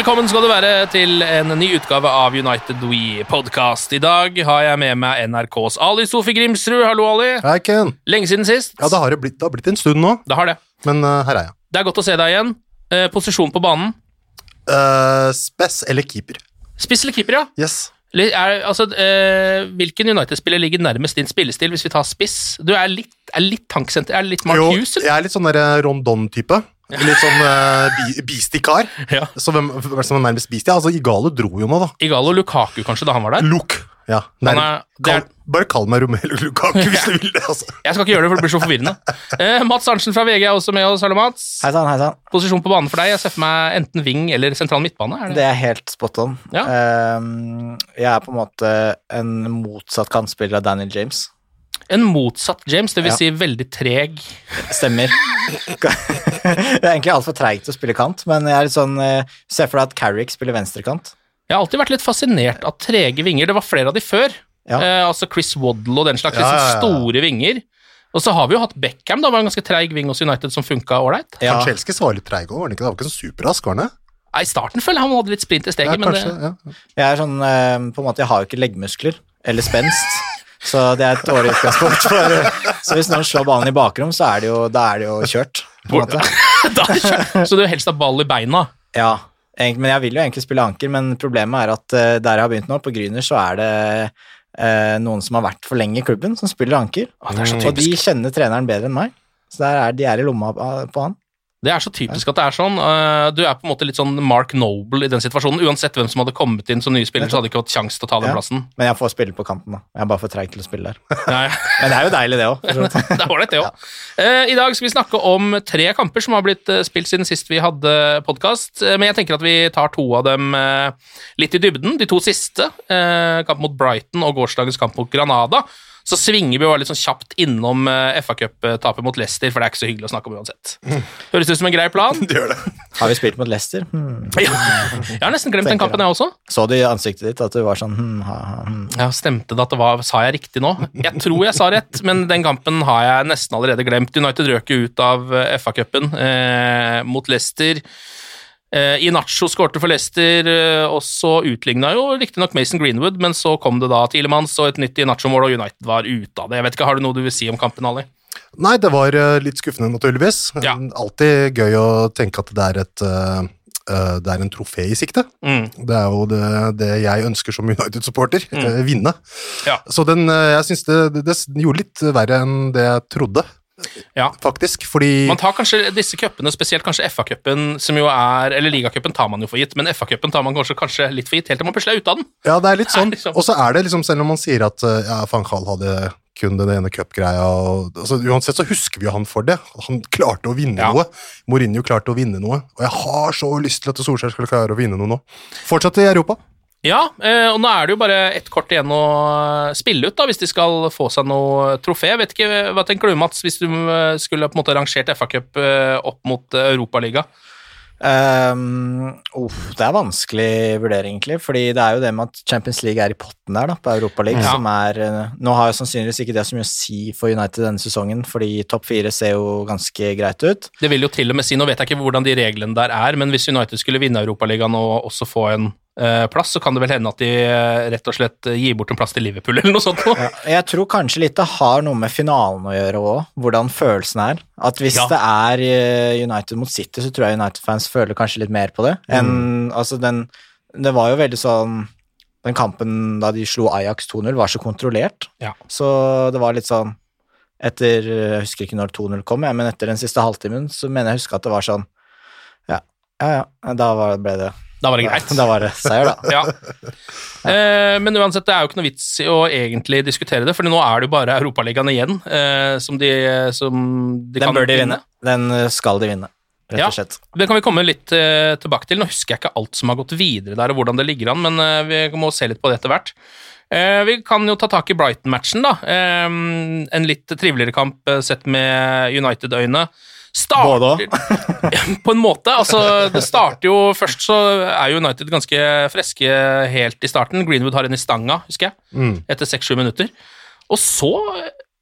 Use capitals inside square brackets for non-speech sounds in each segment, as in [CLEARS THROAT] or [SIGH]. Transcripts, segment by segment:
Velkommen skal du være til en ny utgave av United We Podcast. I dag har jeg med meg NRKs Ali Sofie Grimsrud. Hallo, Ali. Hei, Ken. Lenge siden sist. Ja, det har, det blitt, det har blitt en stund nå, Det har det. men uh, her er jeg. Det er godt å se deg igjen. Uh, posisjon på banen. Uh, spess eller keeper? Spiss eller keeper, ja. Yes. Er, altså, eh, hvilken United-spiller ligger nærmest din spillestil hvis vi tar spiss? Du er litt, er litt tanksenter. Er litt Mark Jo, Hughes? eller? jeg er litt sånn Rondon-type. Litt sånn uh, beastie-kar. Ja. Så hvem, hvem som er nærmest beastie? Altså, Igalo dro jo nå, da. Igalo Lukaku, kanskje, da han var der? Luke. Ja, Nei, er- det er- kall, bare kall meg Romelu Lukaku hvis du vil det. altså. Jeg skal ikke gjøre det, for det blir så forvirrende. [LAUGHS] Eh, Mats Arntzen fra VG er også med oss. Hallo, Mats. Hei sann, hei sann. Posisjon på banen for deg? Jeg ser for meg enten wing eller sentral midtbane. Er det? Det er helt spot on. Ja. Ehm, jeg er på en måte en motsatt kantspiller av Daniel James. En motsatt James, det vil Ja. si veldig treg. Stemmer. det er egentlig altfor treigt å spille kant, men jeg er litt sånn eh, Se for deg at Carrick spiller venstrekant. Jeg har alltid vært litt fascinert av trege vinger. Det var flere av de før. Ja. Eh, altså Chris Waddle og den slags Ja, ja, ja. store vinger. Og så har vi jo hatt Beckham, da var en ganske treig ving hos United som funka ålreit. Ja, Kanchelskis var litt treig òg, var han ikke? Det var ikke så superrask, var han det? I starten føler jeg han hadde litt sprint i Ja, steget, men det, ja. jeg er sånn eh, På en måte, jeg har jo ikke leggmuskler eller spenst. Så det er et dårlig utgangspunkt. For, så hvis noen slår ballen i bakrom, så er det jo, da er det jo kjørt. På en måte. [LAUGHS] da er det kjørt. Så du helst har ball i beina. Ja, men jeg vil jo egentlig spille anker, men problemet er at eh, der jeg har begynt nå, på Gryner, så er det eh, noen som har vært for lenge i klubben, som spiller anker. Ah, og de kjenner treneren bedre enn meg. Så der er, de er i lomma på på han. Det er så typisk at det er sånn. Eh, Du er på en måte litt sånn Mark Noble i den situasjonen. Uansett hvem som hadde kommet inn som nye spiller, så hadde de ikke hatt sjanse til å ta den Ja. plassen. Men jeg får spille på kanten, da. Jeg er bare for treig til å spille der. [LAUGHS] Ja, ja. [LAUGHS] Men det er jo deilig, det òg. [LAUGHS] det er ålreit, det òg. I dag skal vi snakke om tre kamper som har blitt eh, spilt siden sist vi hadde podkast. Men jeg tenker at vi tar to av dem eh, litt i dybden. De to siste, eh, kamp mot Brighton og gårsdagens kamp mot Granada. Så svinger vi jo litt sånn kjapt innom eh, FA Cup-tapet mot Leicester, for det er ikke så hyggelig å snakke om uansett. Høres ut som en grei plan? [LAUGHS] Det gjør det. Har vi spilt mot Leicester? Hmm. Ja. Jeg har nesten glemt den kampen, jeg også. Så du i ansiktet ditt at du var sånn hmm, ha, ha, hmm. Ja, Stemte det at det var Sa jeg riktig nå? Jeg tror jeg sa rett, men den kampen har jeg nesten allerede glemt. United røk jo ut av eh, FA-cupen eh, mot Leicester. Eh, Inacho skårte for Leicester, eh, og så utligna jo riktignok Mason Greenwood, men så kom det da Tilemans og et nytt Inacho-mål, og United var ute av det. Jeg vet ikke, Har du noe du vil si om kampen, Ali? Nei, det var eh, litt skuffende, naturligvis. Ja. Alltid gøy å tenke at det er et det er en trofé i sikte. Mm. Det er jo det, det jeg ønsker som United-supporter. Mm. vinne. Ja. Så den, jeg syns det, det, det gjorde litt verre enn det jeg trodde, Ja. faktisk. Fordi Man tar kanskje disse cupene, spesielt kanskje FA-cupen, som jo er Eller ligacupen tar man jo for gitt, men FA-cupen tar man kanskje, kanskje litt for gitt, helt til man plutselig er ute av den. Ja, det er litt [LAUGHS] sånn. Liksom- Og så er det liksom, selv om man sier at eh, ja, van Gaal hadde kun den ene cupgreia altså, Uansett så husker vi jo han for det. Han klarte å vinne Ja. noe. Mourinho klarte å vinne noe. Og jeg har så lyst til at Solskjær skal klare å vinne noe nå. Fortsatt i Europa. Ja, eh, og nå er det jo bare ett kort igjen å spille ut, da, hvis de skal få seg noe trofé. Vet ikke, Hva tenker du, Mats, hvis du eh, skulle på en måte rangert FA-cup opp mot eh, Europaliga? Um, uff, det er vanskelig vurdering, egentlig. fordi det er jo det med at Champions League er i potten der, da, på Europa League, Ja. som er eh, Nå har jo sannsynligvis ikke det så mye å si for United denne sesongen, fordi topp fire ser jo ganske greit ut. Det vil jo til og med si, nå vet jeg ikke hvordan de reglene der er, men hvis United skulle vinne Europaligaen og også få en eh, plass, så kan det vel hende at de eh, rett og slett eh, gir bort en plass til Liverpool eller noe sånt. Ja, jeg tror kanskje litt det har noe med finalen å gjøre òg, hvordan følelsen er. At hvis Ja. det er eh, United mot City, så tror jeg United-fans føler kanskje litt mer på det. Enn, altså den, det var jo veldig sånn Den kampen da de slo Ajax 2-0, var så kontrollert. Ja. Så det var litt sånn Etter Jeg husker ikke når 2-0 kom, men etter den siste halvtimen så mener jeg å huske at det var sånn Ja, ja, ja. Da ble det Da var det greit. Da var det seier, da. [LAUGHS] Ja. Eh, men uansett, det er jo ikke noe vits i å egentlig diskutere det, for nå er det jo bare Europaligaen igjen eh, som de, som de Den kan bør de vinne. Den eh, skal de vinne, rett Ja. og slett. Det kan vi komme litt eh, tilbake til. Nå husker jeg ikke alt som har gått videre der, og hvordan det ligger an, men eh, vi må se litt på det etter hvert. Eh, vi kan jo ta tak i Brighton-matchen, da. En litt triveligere kamp sett med United-øyne. Starter [LAUGHS] På en måte. Altså, det starter jo Først så er United ganske friske helt i starten. Greenwood har en i stanga, husker jeg, Mm. etter seks-sju minutter. Og så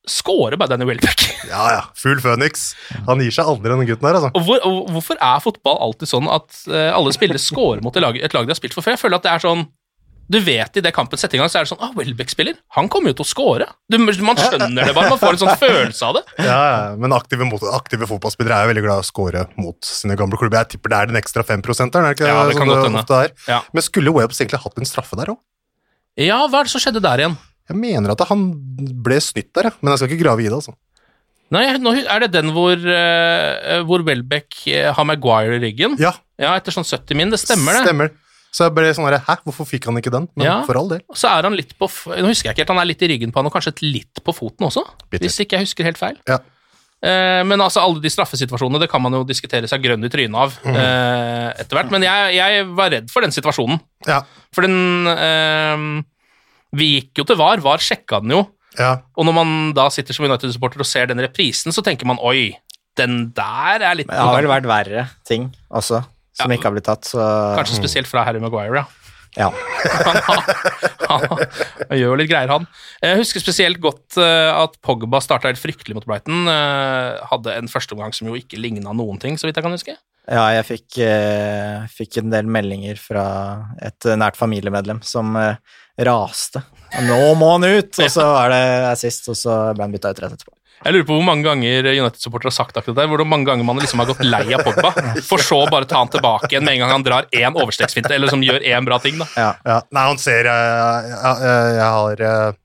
scorer bare Danny Welbeck. [LAUGHS] Ja, ja. Full Phoenix. Han gir seg aldri, denne gutten her, altså. Og, hvor, og hvorfor er fotball alltid sånn at eh, alle spillere scorer mot et lag, et lag de har spilt for før? Jeg føler at det er sånn Du vet i det kampen setter i gang, så er det sånn ah, Welbeck-spiller, han kommer jo til å score. Du, man skjønner det bare, man får en sånn følelse av det. [LAUGHS] Ja. Men aktive, mot, aktive fotballspillere er jo veldig glad i å score mot sine gamle klubber. Jeg tipper det er den ekstra 5 er det ikke Ja, det kan sånn godt ofte er? Ja. Men skulle Webs egentlig hatt en straffe der òg? Ja, hva er det som skjedde der igjen? Jeg mener at han ble snytt der, men jeg skal ikke grave i det. altså. Nei, nå er det den hvor, eh, hvor Welbeck eh, har Maguire i ryggen? Ja, Ja, etter sånn 70 min, det stemmer det. Stemmer. Så jeg ble sånn her, Hæ, hvorfor fikk han ikke den? Men Ja. for all del. Så er han litt på Nå husker jeg ikke helt, han er litt i ryggen på han, og kanskje litt på foten også, Bitter. hvis ikke jeg husker helt feil. Ja. Eh, men altså, alle de straffesituasjonene, det kan man jo diskutere seg grønn i trynet av Mm. eh, etter hvert. Men jeg, jeg var redd for den situasjonen. Ja. For den eh, Vi gikk jo til VAR, VAR sjekka den jo. ja. Og når man da sitter som United-supporter og ser den reprisen, så tenker man oi, den der er litt Men det har vel vært verre ting også, som ikke har blitt tatt, så Kanskje spesielt fra Harry Maguire, ja. ja. [LAUGHS] Han, han, han gjør jo litt greier, han. Jeg husker spesielt godt eh, at Pogba starta helt fryktelig mot Brighton. eh, hadde en førsteomgang som jo ikke ligna noen ting, så vidt jeg kan huske. Ja, jeg fikk, eh, fikk en del meldinger fra et nært familiemedlem som raste. Nå må han ut! Og så er det assist, og så ble han bytta ut rett etterpå. Jeg lurer på hvor mange ganger United-supportere har sagt akkurat det. Hvor mange ganger man liksom har gått lei av Pogba, for så bare ta han tilbake igjen med en gang han drar én overstegsfinte, eller som gjør én bra ting. da. Ja. Ja, nei, han ser Jeg, jeg, jeg har eh,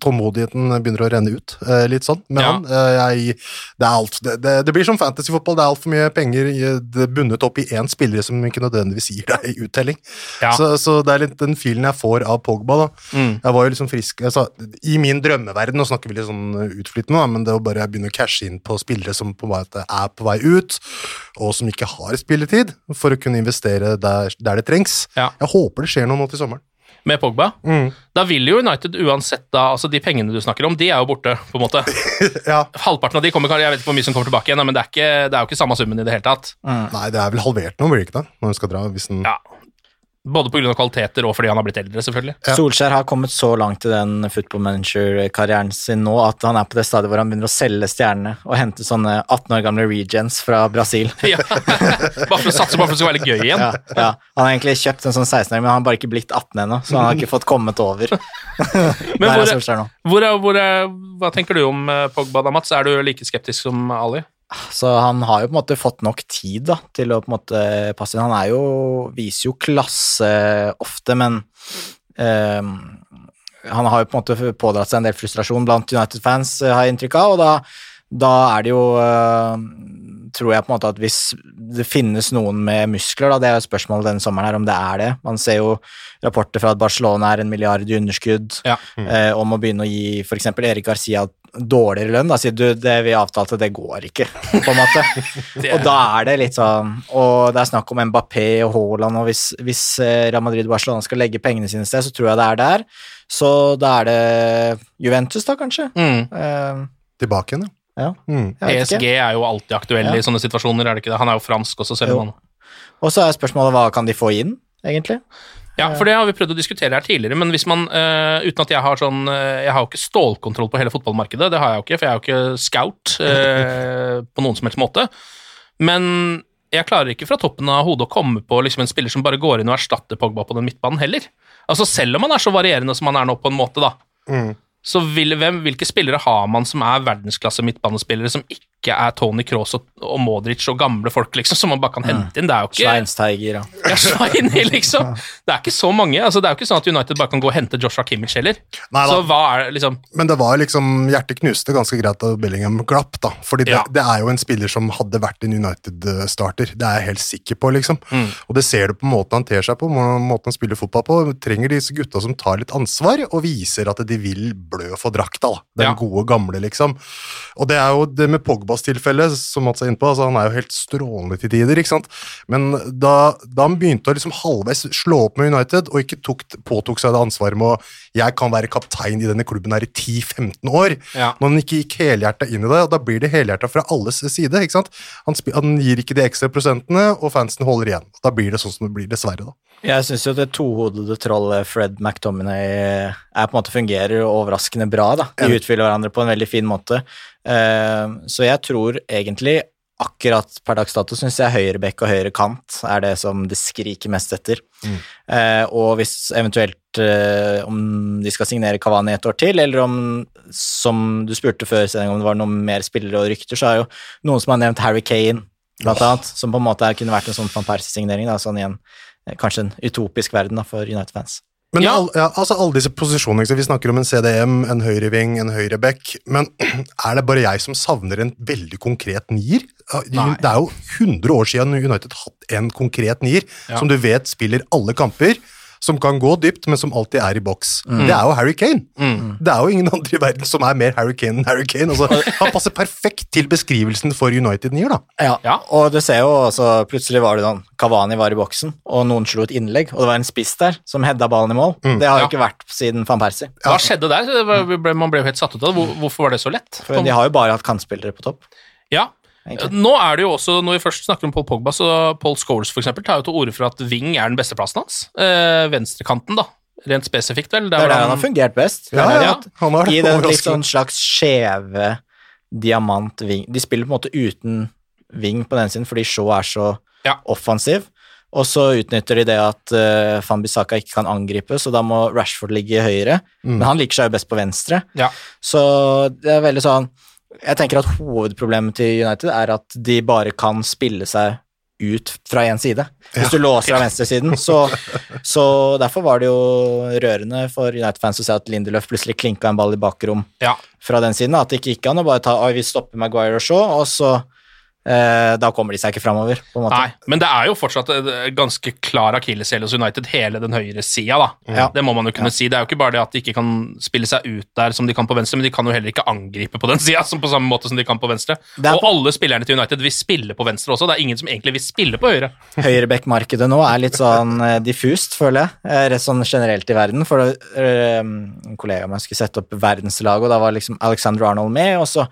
Tålmodigheten begynner å renne ut, eh, litt sånn. med Ja. han, eh, jeg, det, er alt, det, det, det blir som fantasyfotball. Det er altfor mye penger er bundet opp i én spiller som ikke nødvendigvis gir deg [LAUGHS] uttelling. Ja. Så, så det er litt den filen jeg får av Pogba. da. Mm. Jeg var jo liksom frisk altså, I min drømmeverden, nå snakker vi litt sånn utflytende, da, men det å bare begynne å cashe inn på spillere som på måte er på vei ut, og som ikke har spilletid, for å kunne investere der, der det trengs. Ja. Jeg håper det skjer noe nå til sommeren. Med Pogba. Mm. Da vil jo United uansett da, altså De pengene du snakker om, de er jo borte, på en måte. [LAUGHS] Ja. Halvparten av de kommer Jeg vet ikke hvor mye som kommer tilbake igjen, men det er, ikke, det er jo ikke samme summen i det hele tatt. Nei, det er vel halvert nå, blir det ikke det? Når hun skal dra, hvis den... Ja. Både pga. kvaliteter og fordi han har blitt eldre, selvfølgelig. Ja. Solskjær har kommet så langt i den football manager-karrieren sin nå at han er på det stadiet hvor han begynner å selge stjernene og hente sånne 18 år gamle regens fra Brasil. [LAUGHS] Ja. bare for å satse på at det skal være litt gøy igjen. Ja, ja. Han har egentlig kjøpt en sånn 16-åring, men han har bare ikke blitt 18 ennå, så han har ikke fått kommet over. [LAUGHS] [LAUGHS] Men er hvor, hvor, er- hvor, er- hva tenker du om eh, Pogba da, Mats? Er du like skeptisk som Ali? Så han har jo på en måte fått nok tid da, til å på en måte passe inn. Han er jo, viser jo klasse ofte, men um, han har jo på en måte pådratt seg en del frustrasjon blant United-fans, eh, har jeg inntrykk av, og da, da er det jo uh, Tror jeg på en måte at hvis det finnes noen med muskler, da, det er jo spørsmålet denne sommeren her, om det er det. Man ser jo rapporter fra at Barcelona er en milliard i underskudd, Ja. eh, om å begynne å gi f.eks. Erik Garcia dårligere lønn. Da sier du det vi avtalte, det går ikke, på en måte. [LAUGHS] og da er det litt sånn Og det er snakk om Mbappé og Haaland, og hvis, hvis eh, Real Madrid og Barcelona skal legge pengene sine et sted, så tror jeg det er der. Så da er det Juventus, da, kanskje. Mm. Eh, Tilbake igjen, ja. Mm. PSG er jo alltid aktuell Ja. i sånne situasjoner, er det ikke det? Han er jo fransk også, selv om han Og så er spørsmålet hva kan de få inn, egentlig? Ja, for det har vi prøvd å diskutere her tidligere, men hvis man, uh, uten at jeg har sånn eh, Jeg har jo ikke stålkontroll på hele fotballmarkedet, det har jeg jo ikke, for jeg er jo ikke scout uh, på noen som helst måte. Men jeg klarer ikke fra toppen av hodet å komme på liksom en spiller som bare går inn og erstatter Pogba på den midtbanen heller. Altså Selv om han er så varierende som han er nå, på en måte, da, Mm. så vil, hvem, hvilke spillere har man som er verdensklasse midtbanespillere, som ikke er Tony Cross og, og Modric og gamle folk, liksom, [LAUGHS] som man bare kan hente inn? Det er jo ikke Sveinsteiger, ja. ja, Schweini, liksom. Det er ikke så mange. altså Det er jo ikke sånn at United bare kan gå og hente Joshua Kimmich heller. Nei. Så hva er det liksom Men det var liksom Hjertet knuste ganske greit da Bellingham glapp, da. Fordi det, Ja. det er jo en spiller som hadde vært en United-starter. Det er jeg helt sikker på, liksom. Mm. Og det ser du på måten han ter seg på, må- måten han spiller fotball på. Trenger disse gutta som tar litt ansvar og viser at de vil blø for drakta. da. Den Ja. gode, gamle, liksom. Og det er jo det med Pogbas tilfelle, som Mats er inne på. altså Han er jo helt strålende til tider, ikke sant. Men da, da han begynte å liksom halvveis slå opp med United, og ikke tok, påtok seg det ansvaret med å jeg kan være kaptein i denne klubben her i 10-15 år, Ja. når han ikke gikk helhjerta inn i det, og da blir det helhjerta fra alles side. ikke sant? Han, han gir ikke de ekstra prosentene, og fansen holder igjen. Da blir det sånn som det blir, dessverre. da. Jeg syns jo det tohodede trollet Fred McTominay er på en måte fungerer overraskende bra. da. De utfyller hverandre på en veldig fin måte. Eh, Så jeg tror egentlig akkurat per dags dato syns jeg høyre bekk og høyre kant er det som det skriker mest etter. Eh, Og hvis eventuelt eh, om de skal signere Kavani et år til, eller om, som du spurte før, om det var noen mer spillere og rykter, så er jo noen som har nevnt Harry Kane, blant annet, som på en måte kunne vært en sånn van Persie-signering, sånn igjen eh, kanskje en utopisk verden da, for United-fans. Men Ja. al ja, altså alle disse posisjonene? Vi snakker om en CDM, en høyreving, en høyreback, men [CLEARS THROAT] er det bare jeg som savner en veldig konkret nier? Nei. Det er jo 100 år siden United hatt en konkret nier, Ja. som du vet spiller alle kamper, som kan gå dypt, men som alltid er i boks. Mm. Det er jo Harry Kane. Det er jo ingen [LAUGHS] andre i verden som er mer Harry Kane enn Harry Kane. Altså, [LAUGHS] han passer perfekt til beskrivelsen for United-nier, da. Ja, Ja. og du ser jo også plutselig var det sånn Kavani var i boksen, og noen slo et innlegg, og det var en spiss der som hedda ballen i mål. Det har jo Ja. ikke vært siden van Persie. Hva skjedde der? Var- Man ble jo helt satt ut av det. Hvorfor var det så lett? For de har jo bare hatt kantspillere på topp. Ja. Egentlig. Nå er det jo også, når vi først snakker om Paul Pogba, så Paul Scholes for eksempel, tar jo til orde for at wing er den beste plassen hans. Eh, venstrekanten, da. Rent spesifikt, vel. Det er der han har fungert best. Ja, der- ja, han har I den litt sånn slags skjeve diamant-ving De spiller på en måte uten ving på den siden, fordi Shaw er så Ja. offensiv. Og så utnytter de det at uh, Van Bissaka ikke kan angripe, så da må Rashford ligge høyre. Men han liker seg jo best på venstre. Ja. Så det er veldig sånn Jeg tenker at hovedproblemet til United er at de bare kan spille seg ut fra én side. Hvis du låser av venstresiden, så, så Derfor var det jo rørende for United-fans å se at Lindelöf plutselig klinka en ball i bakrom Ja. fra den siden. At det ikke gikk an å bare ta Oi, vi stopper Maguire og Shaw, og så Da kommer de seg ikke framover, på. Nei, men det er jo fortsatt ganske klar akilleshæl hos United, hele den høyre sida, da. Ja. Det må man jo kunne si. Det er jo ikke bare det at de ikke kan spille seg ut der som de kan på venstre, men de kan jo heller ikke angripe på den [LAUGHS] sida på samme måte som de kan på venstre. Er Og alle spillerne til United vil spille på venstre også. Det er ingen som egentlig vil spille på høyre. Høyreback-markedet nå er litt sånn eh, diffust, føler jeg, eh, rett sånn generelt i verden. For eh, en kollega av meg skulle sette opp verdenslaget, og da var liksom Alexander Arnold med, og så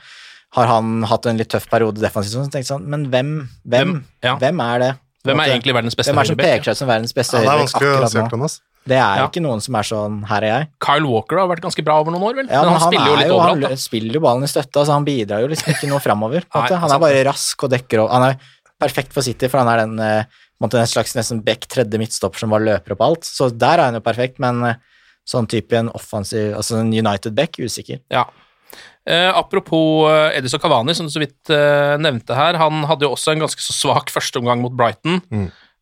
har han hatt en litt tøff periode defensivt, så tenkte sånn, men hvem, hvem, Hvem? Ja. hvem er det? Hvem er egentlig verdens beste Hvem er det som peker seg som verdens beste Ja, akkurat nå? oss. Det er Ja. ikke noen som er sånn, her er jeg. Kyle Walker har vært ganske bra over noen år, vel? Ja, men han, spiller jo litt jo, overalt, han spiller jo ballen i støtte, altså han bidrar jo liksom ikke noe framover. på en Nei. Han sant er bare rask og dekker og Han er perfekt for City, for han er den, eh, en slags nesten back tredje midtstopper som bare løper opp alt. Så der er han jo perfekt, men eh, sånn type en offensiv Altså en United back, usikker. Ja. Eh, apropos eh, Edison Cavani, som du så vidt eh, nevnte her. Han hadde jo også en ganske så svak [LAUGHS] førsteomgang mot Brighton.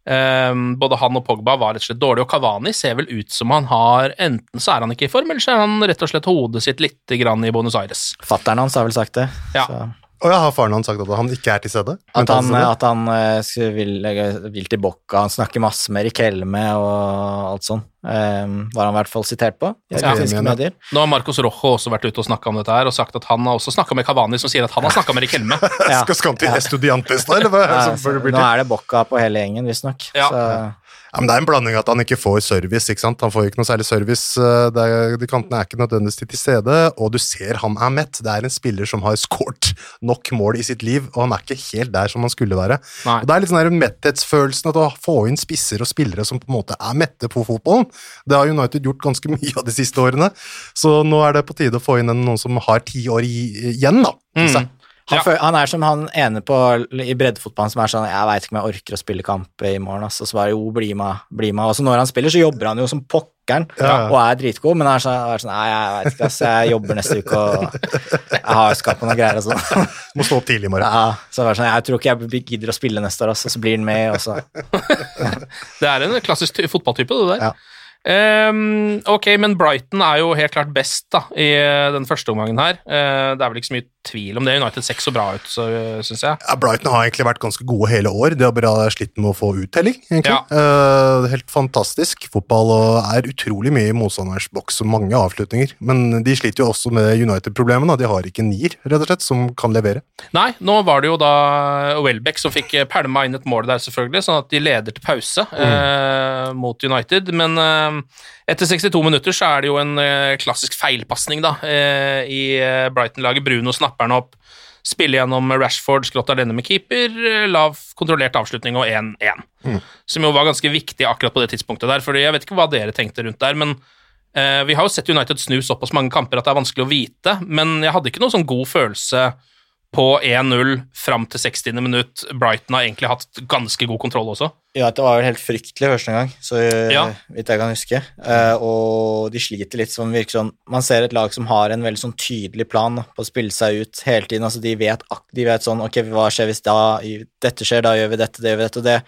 Eh, både han og Pogba var rett og slett dårlige, og Cavani ser vel ut som han har Enten så er han ikke i form, eller så er han rett og slett hodet sitt litt grann i Buenos Aires. Fattern hans har vel sagt det. Ja. Så, Og ja, har faren hans sagt at han ikke er til stede? at han, at han uh, vil, vil til Bocca, han snakker masse med Rikelme og alt sånn. Um, var han i hvert fall sitert på Ja. medier. Nå har Marcos Rojo også vært ute og snakka om dette her, og sagt at han har også snakka med Kavani, som sier at han har snakka med Rikelme. Ja. [LAUGHS] Skal han til Estudiantes, nå, eller hva? Ja, så nå er det Bocca på hele gjengen, visstnok. Ja. Så Ja, men Det er en blanding at han ikke får service. ikke sant? Han får ikke noe særlig service. eh, er, de kantene er ikke nødvendigvis til stede, og du ser han er mett. Det er en spiller som har skåret nok mål i sitt liv, og han er ikke helt der som han skulle være. Nei. Og Det er litt sånn der metthetsfølelsen at å få inn spisser og spillere som på en måte er mette på fotballen. Det har United gjort ganske [LAUGHS] mye av de siste årene, så nå er det på tide å få inn noen som har ti år igjen, da. Mm. Han, Ja. han er som han ene på, i breddefotballen som er sånn Jeg veit ikke om jeg orker å spille kamp i morgen, ass. Og så bare jo, bli med, bli med. Og så når han spiller, så jobber han jo som pokkeren Ja. og er dritgod, men han er sånn, er sånn Nei, jeg veit ikke, ass. Jeg jobber neste uke og jeg har skapt noen greier og sånn. [LAUGHS] Må stå opp tidlig i morgen. Ja, så er det sånn, Jeg tror ikke jeg gidder å spille neste år, ass. Og så blir han med, og så [LAUGHS] Det er en klassisk fotballtype, det der. Ja. Um, ok, men Brighton er jo helt klart best da, i eh, den første omgangen her. Uh, det er vel ikke så mye tvil om det. United ser ikke så bra ut, så syns jeg. Ja, Brighton har egentlig vært ganske gode hele år. De har bare slitt med å få uttelling. egentlig. Ja. Uh, helt fantastisk fotball og er utrolig mye i motstanders boks og mange avslutninger. Men de sliter jo også med United-problemene. De har ikke en nier rett og slett, som kan levere. Nei, nå var det jo da Welbeck som fikk eh, pælma inn et mål der, selvfølgelig, sånn at de leder til pause eh, mot United. Men uh, etter 62 minutter så er det jo en eh, klassisk feilpasning da, eh, i eh, Brighton-laget. Bruno snapper han opp, Spille gjennom Rashford, skrått alene med keeper, lav kontrollert avslutning og 1-1. Som jo var ganske viktig akkurat på det tidspunktet der, for jeg vet ikke hva dere tenkte rundt der, men eh, vi har jo sett United snu såpass mange kamper at det er vanskelig å vite, men jeg hadde ikke noen sånn god følelse på 1-0 fram til 60. minutt. Brighton har egentlig hatt ganske god kontroll også. Ja, det var vel helt fryktelig første gang, så Ja. vidt jeg kan huske. Eh, og de sliter litt som virker sånn Man ser et lag som har en veldig sånn tydelig plan på å spille seg ut hele tiden. altså De vet, de vet sånn Ok, hva skjer hvis da dette skjer, da gjør vi dette, det gjør vi dette og det.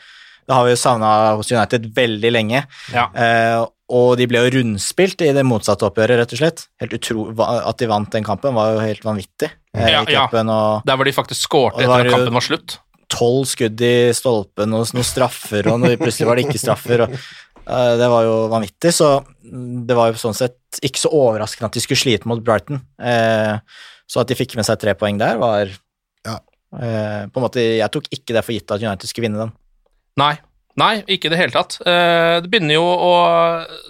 Det har vi jo savna hos United veldig lenge. Ja. Eh, og de ble jo rundspilt i det motsatte oppgjøret, rett og slett. Helt utro At de vant den kampen, var jo helt vanvittig. Eh, Ja, i cupen Ja. Der hvor de faktisk skårte etter at kampen var slutt. tolv skudd i stolpen og noen straffer, og noe, plutselig var det ikke straffer. Og, eh, det var jo vanvittig, så det var jo sånn sett ikke så overraskende at de skulle slite mot Brighton. Eh, så at de fikk med seg tre poeng der, var Ja. eh, på en måte, Jeg tok ikke det for gitt at United skulle vinne den. Nei. Nei, ikke i det hele tatt. Eh, Det begynner jo å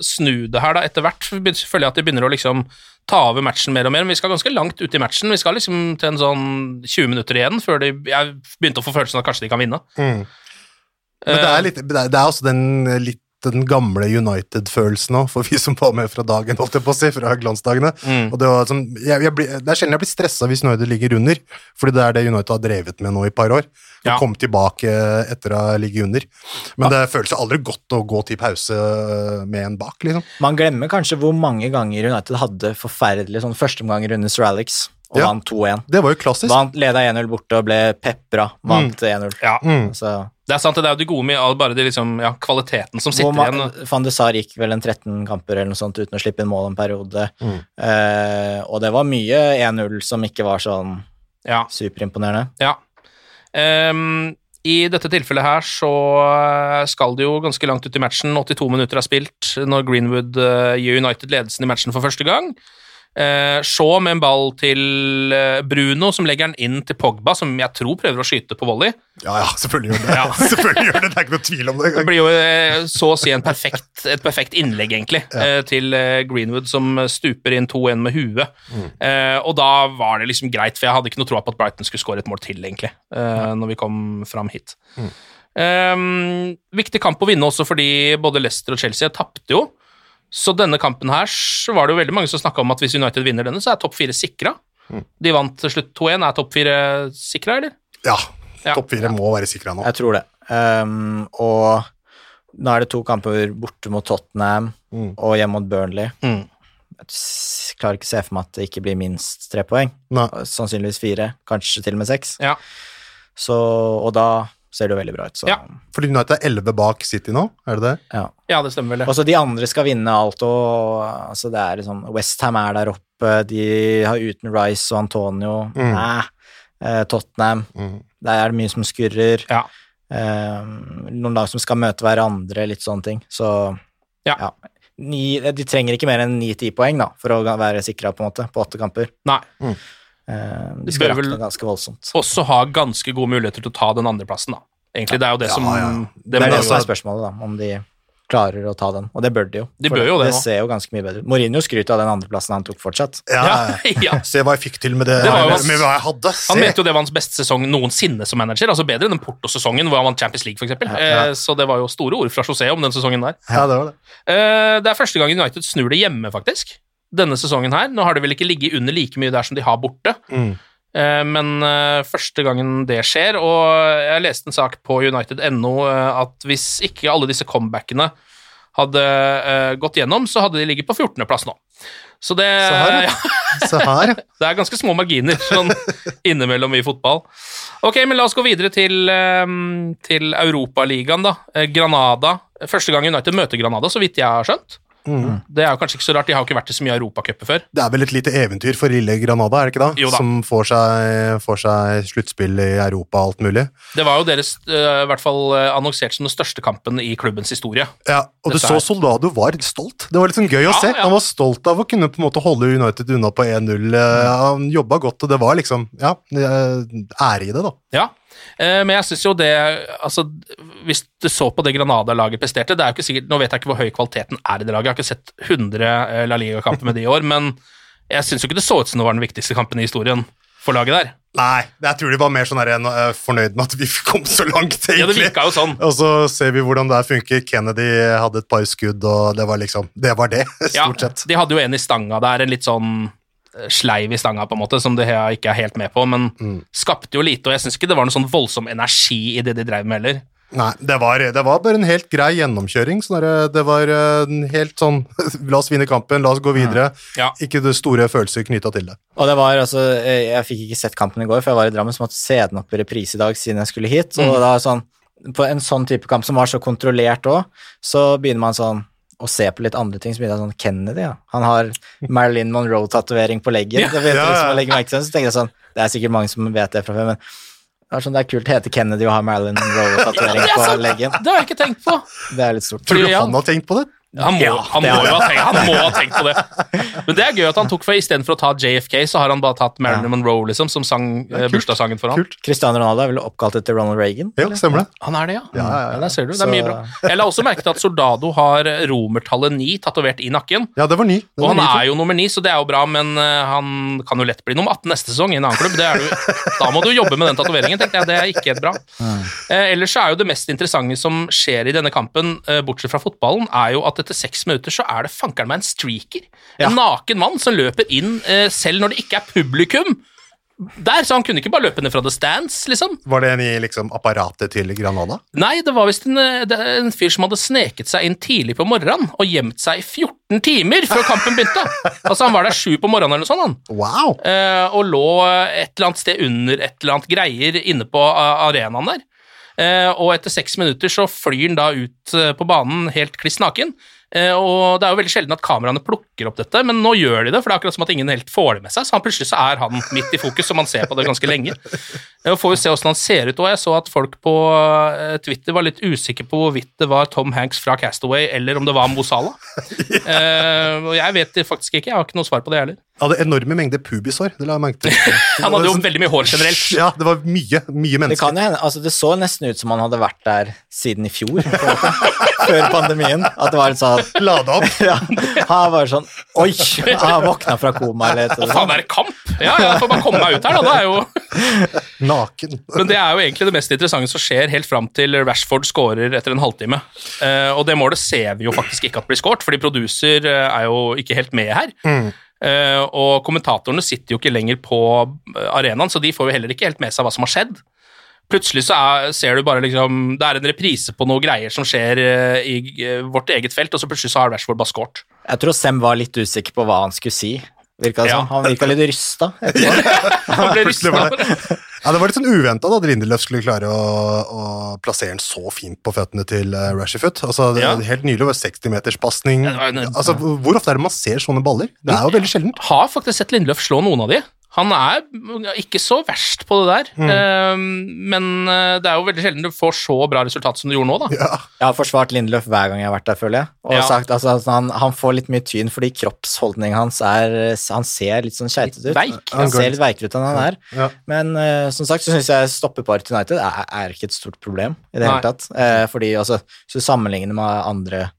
snu det her da, etter hvert. Føler jeg at de begynner å liksom ta over matchen mer og mer, men vi skal ganske langt ut i matchen. Vi skal liksom til en sånn 20 minutter igjen før de, jeg begynte å få følelsen av at kanskje de kan vinne. Mm. Men det Eh, er, litt, det er også den litt den gamle United-følelsen òg, for vi som var med fra dagen, holdt jeg på å si, fra glansdagene. Mm. Og det, var sånn, jeg, jeg blir, det er sjelden jeg blir stressa hvis United ligger under, fordi det er det United har drevet med nå i et par år. Ja. komme tilbake etter å ha ligget under. Men det føles aldri godt å gå til pause med en bak, liksom. Man glemmer kanskje hvor mange ganger United hadde forferdelige sånn førsteomganger under Sir Alex, og Ja. vant 2-1. Det var jo klassisk. Vant, Leda 1-0 borte og ble pepra, vant 1-0. Ja, Mm. Så det er sant. Det er jo det gode med bare det, liksom, ja, kvaliteten som sitter man, igjen. Van de Sar gikk vel en 13 kamper eller noe sånt uten å slippe inn mål en periode. Mm. Eh, og det var mye 1-0 som ikke var sånn Ja. superimponerende. Ja. Um, I dette tilfellet her så skal det jo ganske langt ut i matchen. 82 minutter er spilt når Greenwood eh, gir United ledelsen i matchen for første gang. Uh, Shaw med en ball til eh, Bruno, som legger den inn til Pogba, som jeg tror prøver å skyte på volley. Ja, ja, selvfølgelig gjør det. [LAUGHS] selvfølgelig gjør det, det er ikke noe tvil om det. Det blir jo eh, så å si en perfekt, et perfekt innlegg, egentlig, eh, til eh, Greenwood, som stuper inn 2-1 med huet. Eh, og da var det liksom greit, for jeg hadde ikke noe tro på at Brighton skulle skåre et mål til, egentlig, når vi kom fram hit. Eh, viktig kamp å vinne også fordi både Leicester og Chelsea tapte jo. Så denne kampen her så var det jo veldig mange som snakka om at hvis United vinner denne, så er topp fire sikra. De vant til slutt 2-1. Er topp fire sikra, eller? Ja, Ja. topp fire må være sikra nå. Jeg tror det. Um, og nå er det to kamper borte mot Tottenham Mm. og hjemme mot Burnley. Mm. Jeg klarer ikke å se for meg at det ikke blir minst tre poeng. Nei. Sannsynligvis fire, kanskje til og med seks. Ja. Så, og da ser det jo veldig bra ut. Så. Ja. Fordi United er 11 bak City nå, er det det? Ja. ja, det stemmer vel, det. Og så de andre skal vinne alt, og altså det er liksom Westham er der oppe, de har uten Rice og Antonio. Mm. Nei. Eh, Tottenham. Mm. Der er det mye som skurrer. Ja. Eh, noen lag som skal møte hverandre, litt sånne ting. Så Ja. Ni, de trenger ikke mer enn ni-ti poeng da, for å være sikra på en måte, på åtte kamper. Nei. Eh, De de skal bør vel- rakne ganske voldsomt. også ha ganske gode muligheter til å ta den andreplassen, da. Egentlig, det er jo det Ja, som ja. Det, Det er det jo- som er spørsmålet, da, om de klarer å ta den, og det bør de jo. De bør jo det det ser jo ganske mye bedre ut. Mourinho skryter av den andreplassen han tok fortsatt. Ja, [LAUGHS] Ja, ja. Se hva jeg fikk til med det, Det var jo hans- med hva jeg hadde. Se. Han mente jo det var hans beste sesong noensinne som manager, altså bedre enn den Porto-sesongen hvor han vant Champions League, f.eks. Ja. Eh, så det var jo store ord fra José om den sesongen der. Ja, det var det. Eh, det er første gang United snur det hjemme, faktisk. Denne sesongen her. Nå har det vel ikke ligget under like mye der som de har borte. Mm. Eh, Men eh, første gangen det skjer, og jeg leste en sak på United.no eh, at hvis ikke alle disse comebackene hadde gått gjennom, så hadde de ligget på 14.-plass nå. Så det, så her, [LAUGHS] ja. så her. det er ganske små marginer sånn [LAUGHS] innimellom i fotball. Ok, men la oss gå videre til, til Europaligaen, da. Granada. Første gang United møter Granada, så vidt jeg har skjønt. Mm. Det er jo kanskje ikke så rart, de har jo ikke vært i så mye europacuper før. Det er vel et lite eventyr for lille Granada, er det ikke da? Jo da. Som får seg, får seg sluttspill i Europa og alt mulig. Det var jo deres eh, i hvert fall eh, annonsert som den største kampen i klubbens historie. Ja, og du så er- Soldado var stolt. Det var litt sånn gøy å se. ja. Han var stolt av å kunne på en måte holde United unna på 1-0. Eh, Han jobba godt, og det var liksom Ja, ære i det, da. Ja, men jeg syns jo det Altså, hvis du så på det Granada-laget presterte Det er jo ikke sikkert Nå vet jeg ikke hvor høy kvaliteten er i det laget, jeg har ikke sett 100 eh, La Liga-kamper med de i år, men jeg syns jo ikke det så ut som det var den viktigste kampen i historien for laget der. Nei, jeg tror de var mer sånn her, eh, fornøyd med at vi [LAUGHS] kom så langt, egentlig. Ja, det jo sånn. Og så ser vi hvordan det her funker. Kennedy hadde et par skudd, og det var liksom Det var det, [LAUGHS] Ja, stort sett. de hadde jo en i stanga der, en litt sånn eh, sleiv i stanga, på en måte, som det jeg ikke er helt med på, men Mm. skapte jo lite, og jeg syns ikke det var noe sånn voldsom energi i det de drev med heller. Nei, det var, det var bare en helt grei gjennomkjøring. Sånn der, det var eh, en helt sånn [LAUGHS] La oss vinne kampen, la oss gå videre. Ja. Ikke det store følelser knytta til det. Og det var altså eh, Jeg fikk ikke sett kampen i går, for jeg var i Drammen, så måtte se den opp i reprise i dag siden jeg skulle hit. Og Mm. da sånn På en sånn type kamp som var så kontrollert òg, så begynner man sånn å se på litt andre ting. Så begynner jeg sånn Kennedy, ja. Han har Marilyn Monroe-tatovering på leggen. Ja. Det vet Ja, du liksom ja. merke. Så jeg sånn Det er sikkert mange som vet det fra før, men det er sånn det er kult. å hete Kennedy å ha Marilyn Monroe-tatovering [LAUGHS] er på leggen. Det har jeg ikke tenkt på. Det er litt stort. Tror du han har tenkt på det? Han må, Ja, han, må jo ha tenkt, han må ha tenkt på det. Men det er gøy at han tok for istedenfor å ta JFK, så har han bare tatt Marilyn Ja. Monroe, liksom, som sang eh, bursdagssangen for ham. Kult. Cristiano Ronaldo er vel oppkalt etter Ronald Reagan? Ja, stemmer det. Han er det, ja. Ja, ja, ja. Der ser du. Det er mye bra. Jeg la også merke til at Soldado har romertallet 9 tatovert i nakken. Ja, det var 9. Det Og var han ny, er jo nummer 9, så det er jo bra, men eh, han kan jo lett bli nummer 18 neste sesong i en annen klubb. Det er du, [LAUGHS] da må du jobbe med den tatoveringen, tenkte jeg. Det er ikke helt bra. Eh, ellers så er jo det mest interessante som skjer i denne kampen, eh, bortsett fra fotballen, er jo at etter seks minutter så er det fankeren meg en streaker. Ja. En naken mann som løper inn eh, selv når det ikke er publikum. Der, så han kunne ikke bare løpe ned fra the stands, liksom. Var det en i liksom, apparatet til Granada? Nei, det var visst en, eh, en fyr som hadde sneket seg inn tidlig på morgenen og gjemt seg i 14 timer før kampen begynte. [LAUGHS] Altså, han var der sju på morgenen eller noe sånt, han. Wow! Eh, og lå et eller annet sted under et eller annet greier inne på eh, arenaen der. Eh, og etter seks minutter så flyr han da ut eh, på banen helt kliss naken. Eh, og det er jo veldig sjelden at kameraene plukker opp dette, men nå gjør de det, for det er akkurat som at ingen helt får det med seg. Så han plutselig så er han midt i fokus, og man ser på det ganske lenge. Og får jo se åssen han ser ut, og jeg så at folk på Twitter var litt usikre på hvorvidt det var Tom Hanks fra Castaway, eller om det var Mo Salah. [LAUGHS] Og jeg vet det faktisk ikke, jeg har ikke noe svar på det heller. Hadde enorme mengder pubishår. Det la jeg merke til. [LAUGHS] Han hadde jo veldig mye hår generelt. [LAUGHS] Ja, det var mye, mye mennesker. Det kan jo hende, altså det så nesten ut som han hadde vært der siden i fjor, [LAUGHS] før pandemien. At det var litt sånn Lada opp. ja, Han var sånn Oi! Han våkna fra koma eller et eller annet. faen, er det kamp? Ja, ja, jeg får bare komme meg ut her, da. Det er jo... Naken. Men det er jo egentlig det mest interessante som skjer helt fram til Rashford scorer etter en halvtime. Uh, og det målet ser vi jo faktisk ikke at blir scoret, fordi producer eh, er jo ikke helt med her. Eh, og kommentatorene sitter jo ikke lenger på eh, arenaen, så de får jo heller ikke helt med seg hva som har skjedd. Plutselig så er, ser du bare liksom Det er en reprise på noe greier som skjer eh, i eh, vårt eget felt, og så plutselig så har Rashford bare scoret. Jeg tror Sem var litt usikker på hva han skulle si. Virka det Ja. Han virka litt rysta. [LAUGHS] Han ble det. Ja, det var litt sånn uventa at Lindeløf skulle klare å, å plassere den så fint på føttene til uh, Rashiford. Altså, det Ja. Helt nylig var 60-meterspasning. Ja, Altså, hvor ofte er det man ser sånne baller? Det er jo veldig sjeldent. har faktisk sett Lindløf slå noen av de. Han er ikke så verst på det der, Eh, men eh, det er jo veldig sjelden du får så bra resultat som du gjorde nå, da. Ja. Jeg har forsvart Lindløf hver gang jeg har vært der, føler jeg. Og Ja. sagt altså, at han, han får litt mye tyn fordi kroppsholdningen hans er Han ser litt sånn skeitete ut. veik. Han ser litt veikere ut enn han er. Ja. Men uh, som sagt så syns jeg stoppeparet til United er, er ikke et stort problem i det Nei. hele tatt. Uh, fordi altså, hvis du sammenligner med andre